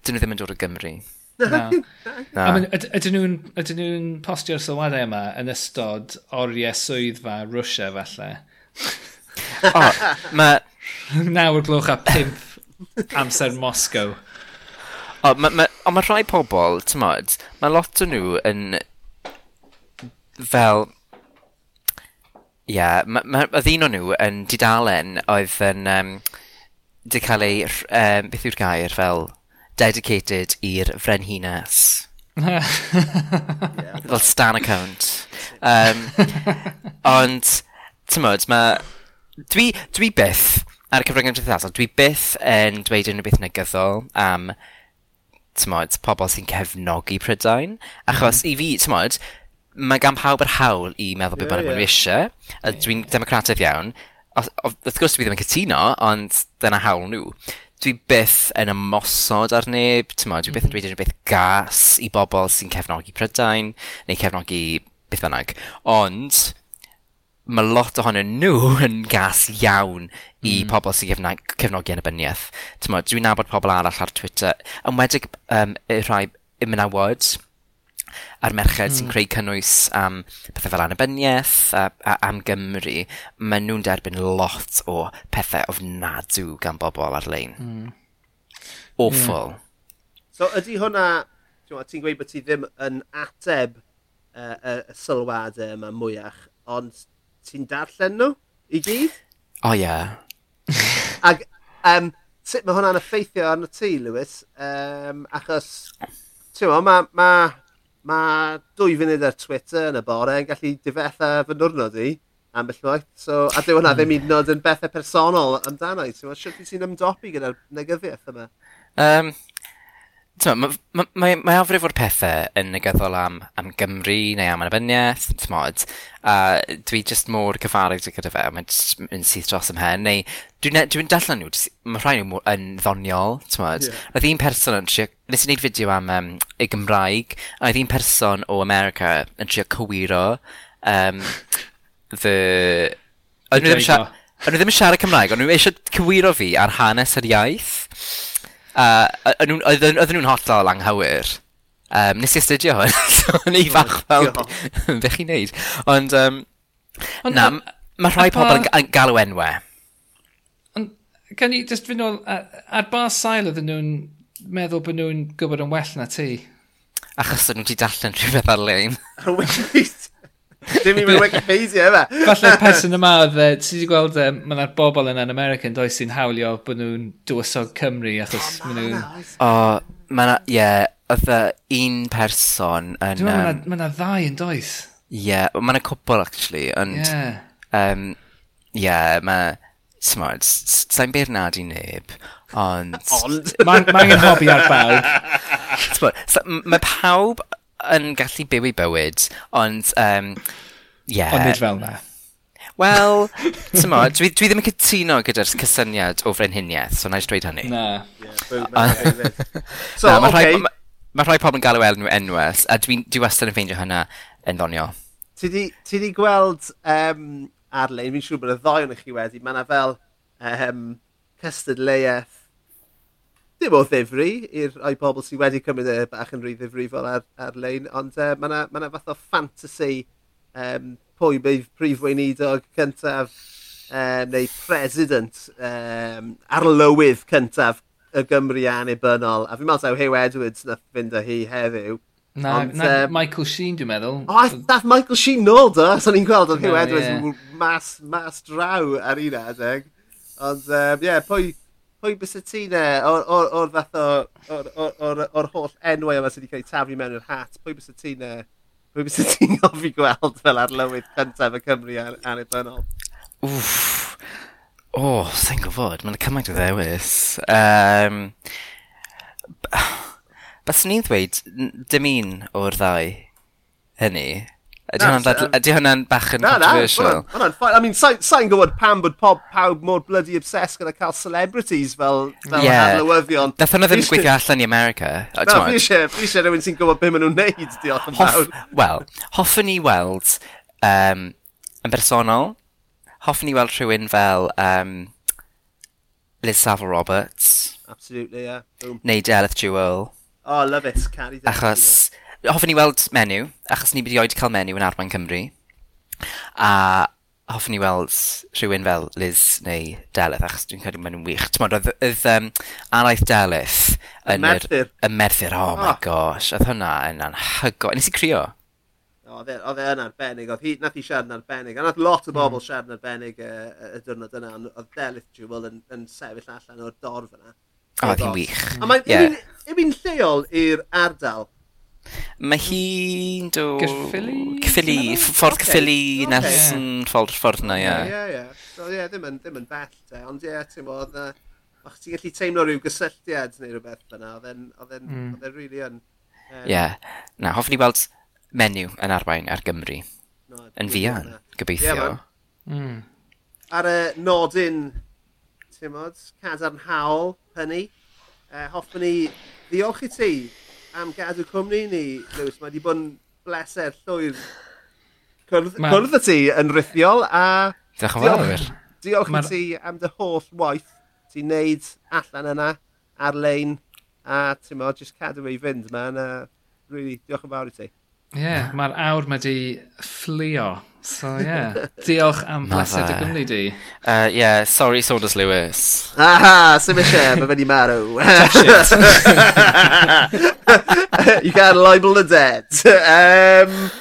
dyn nhw ddim yn dod o Gymru. Na. Na. Ydyn nhw'n nhw postio'r sylwadau yma yn ystod oriau swyddfa Rwysia falle? o, mae... Nawr gloch a pimp amser Moscow. O, mae ma, ma, ma rhai pobl, ti'n modd, mae lot o nhw yn fel... Ie, yeah, oedd un o nhw yn didalen oedd yn... Um, di cael ei... Um, beth yw'r gair fel dedicated i'r frenhines. yeah, Fel stan account. Um, ond, ti'n modd, mae... Dwi, dwi byth, ar y cyfryngau cymdeithasol, dwi byth yn dweud unrhyw beth negyddol am, ti'n modd, pobl sy'n cefnogi Prydain. Achos mm. i fi, ti'n modd, mae gan pawb yr hawl i meddwl beth bynnag yeah. eisiau. Yeah. Dwi'n democratydd iawn. Wrth gwrs dwi ddim yn cytuno, ond dyna hawl nhw dwi byth yn ymosod ar neb, ti'n dwi byth yn mhm. dweud unrhyw beth gas i bobl sy'n cefnogi Prydain, neu cefnogi beth bynnag. Ond, mae lot ohonyn nhw yn gas iawn i mm. pobl sy'n cefna, cefnogi annibyniaeth. Dwi'n nabod pobl arall ar Twitter, yn wedig um, rhai y mynawod, a'r merched mm. sy'n hmm. creu cynnwys am pethau fel annibyniaeth a, a am Gymru, maen nhw'n derbyn lot o pethau ofnadw gan bobl ar-lein. Mm. Awful. Yeah. So ydy hwnna, ti'n gweud bod ti ddim yn ateb uh, y, y sylwadau yma mwyach, ond ti'n darllen nhw i gyd? O oh, ie. Yeah. Ac um, sut mae hwnna'n effeithio arno ti, Lewis? Um, achos, ti'n gwbod, mae ma, ma Mae dwy funud ar Twitter yn y bore yn gallu difetha fy nwrnod i ambell waith. So, a dyw hwnna ddim hmm. hyd yn oed yn bethau personol amdano i. So, sut wyt ti'n ymdopi gyda'r negyddiaeth yma? Um, mae ma, ma, ma afrif o'r pethau yn negyddol am, am Gymru neu am anabyniaeth, tmod, a dwi just mor cyfarwydd gyda fe, mae'n mynd syth dros ym hen, neu dwi'n e-, dwi, dwi dallan nhw, mae rhai nhw yn ddoniol, tmod. Yeah. Roedd un person yn trio, nes i wneud fideo am um, y Gymraeg, a roedd un person o America yn trio cywiro um, the... O'n nhw ddim yn siarad Cymraeg, ond nhw eisiau cywiro fi ar hanes yr iaith. Uh, oedden nhw'n hollol anghywir. Um, nes i astudio hwn, so o'n i fach fel, be chi'n neud? Ond, um, Ond na, mae rhai pobl yn galw enwau. Ond, gan i just fynd ôl, ar ba sail oedden nhw'n meddwl bod nhw'n gwybod yn well na ti? Achos oedden nhw wedi darllen rhywbeth ar-lein. Dim i mewn Wikipedia yma. Falle'r person yma oedd, ti wedi gweld, um, mae yna'r bobl yna yn America yn does sy'n hawlio bod nhw'n dywysog Cymru achos oh, maen nhw'n... O, mae yna, ie, yeah, oedd un person yn... Dwi'n meddwl, mae yna ddau yn does. Ie, yeah, mae yna cwbl actually, ond... Ie. Yeah. Um, yeah, mae... Smart, sa'n beirnadu neb, ond... Ond? Mae angen hobi ar bawb. Mae pawb yn gallu byw i bywyd, ond... Um, yeah. Ond nid fel na. Wel, ti'n dwi, dwi ddim yn cytuno gyda'r cysyniad o frenhiniaeth, so na i dweud hynny. Na. Yeah, well, so, na, mae okay. rhai, ma, ma rhai pobl yn galw enw enwes, a dwi, dwi wastad yn ffeindio hynna yn ddonio. Ti di, ti di gweld um, ar-lein, fi'n siŵr bod y ddoi o'n chi wedi, mae yna fel um, cystadleuaeth dim o ddifri i'r oi pobl sydd wedi cymryd y bach yn rhy ddifrifol ar, ar-lein, ond uh, mae yna ma fath o fantasy um, pwy bydd prif weinidog cyntaf um, neu president um, arlywydd cyntaf y Gymru annibynnol. A fi'n meddwl taw Hugh Edwards na fynd â hi heddiw. Na, Ond, na um, Michael Sheen dwi'n meddwl. O, oh, dath Michael Sheen nôl do, os o'n i'n gweld oedd Hugh Edwards yeah. mas, mas draw ar un adeg. Ond, ie, um, yeah, pwy, pwy bys y ti ne? O'r, or, or fath o, o'r, or, or, or holl enwau yma sydd wedi cael ei taflu mewn i'r hat, pwy bys y ti ne? Pwy bys y ti'n gofi gweld fel arlywydd cyntaf y Cymru ar, ar y dynol? Wff. O, oh, sy'n gwybod, mae'n cymaint o ddewis. Um, Bas ni'n ddweud, dim un o'r ddau hynny. Um, ydy hwnna'n bach yn controversial? Na, na, fine. I mean, sa'n sa gwybod pam bod pob, pawb mor bloody obsessed gyda cael celebrities fel, fel yeah. adlywyddion. Dath hwnna ddim yn gweithio allan i America. Na, fi eisiau, fi eisiau rhywun sy'n gwybod beth maen nhw'n neud, diolch yn fawr. Wel, hoffwn ni weld, um, yn bersonol, hoffwn ni weld rhywun fel um, Liz Savile Roberts. Absolutely, yeah. Boom. Neu Delith Jewel. Oh, love it. Carry Achos, hoffwn i weld menyw, achos ni wedi oed cael menyw yn Arwain Cymru. A hoffwn i weld rhywun fel Liz neu Delith, achos dwi'n credu maen nhw'n wych. Ti'n modd, oedd um, Araith Delith... Y Merthyr. Y Merthyr, oh, oh my gosh. Oedd hwnna yn anhygo. Nes i crio. E, oedd e yn arbennig. Oedd hi, nath hi siarad yn arbennig. A nath lot o bobl mm. siarad yn arbennig y, y diwrnod yna. Oedd Delith, Jewel yn, yn sefyll allan o'r dorf yna. Oedd hi'n wych. A mae'n yeah. un lleol i'r ardal Mae hi'n do... Cyffili? Cyffili, ffordd cyffili okay. nes okay. ffordd ffordd na, ie. Ie, ie. Wel, ie, ddim yn, ddim yn bell, te. Ond ie, ti'n bod, na... Och, ti'n gallu teimlo rhyw gysylltiad neu rhywbeth fyna, oedd e'n oedd e'n, mm. really yn... Ie. Na, hoffwn i weld menyw yn arwain ar Gymru. No, yn fuan, gobeithio. Yeah, mm. Ar y nodyn, ti'n bod, cadarnhaol hynny, uh, hoffwn i ddiolch i ti am gadw cwmni ni, Lewis. Mae wedi bod yn bleser llwyr cwrdd, Ma... cwrdd y ti yn rithiol a... Diolch yn fawr, Diolch, diolch Ma... ti am dy holl waith ti'n neud allan yna ar-lein a ti'n mo, jyst cadw fi fynd. man. uh, really, diolch yn fawr i ti. Ie, yeah, mae'r awr mae di fflio. So ie, yeah. diolch am blesed y Gymru di. Uh, ie, uh, yeah, sorry Saunders Lewis. Aha, sy'n eisiau, mae fe'n i marw. you can't libel the dead. Um,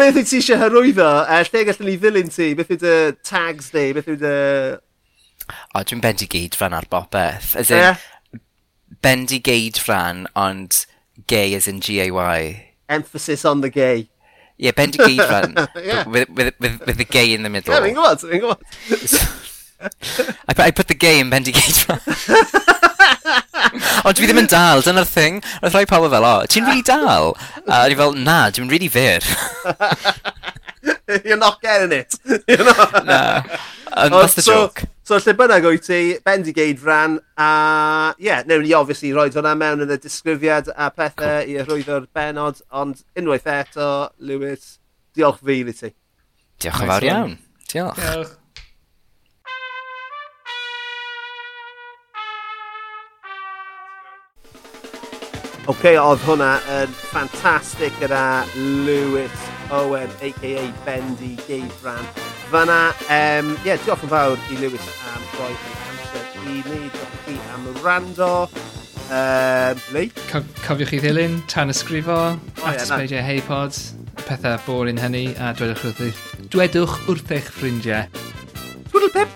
beth wyt ti eisiau hyrwyddo? Uh, lle gallwn ni ddilyn ti? Beth yw dy tags di? Beth yw dy... O, dwi'n bendigyd fan ar bopeth. As in, yeah. bendigyd fan, ond gay as in G-A-Y emphasis on the gay. Yeah, Bendigeidfran. yeah. With, with, with, with the gay in the middle. Yeah, fi'n gwybod, fi'n gwybod. I, put, I put the gay in Bendigeidfran. Ond dwi ddim yn dal, dyna'r thing. Roedd rhai pawb fel, o, ti'n really dal? A o'n i fel, na, dwi'n really fyr. You're not getting it. You know? Na. And oh, that's the so, joke. So lle bynnag wyt ti, bendigeidfran, a ie, yeah, newn ni obviously roi hwnna mewn yn y disgrifiad a pethau i arwyddo'r benod, ond unwaith eto, Lewis, diolch fi i ti. Diolch yn fawr iawn. Diolch. diolch. Oce, okay, oedd hwnna yn ffantastig gyda Lewis Owen, a.k.a. Bendy Geifran fanna. Um, yeah, diolch yn fawr i Lewis am roi ei amser i ni. Diolch chi am rando. Um, Lee? Co cofiwch chi ddilyn, tan ysgrifo, oh, atisbeidio yeah, heipod, pethau boring hynny, a dwedwch wrth, dwedwch wrth eich ffrindiau. Twiddle pip!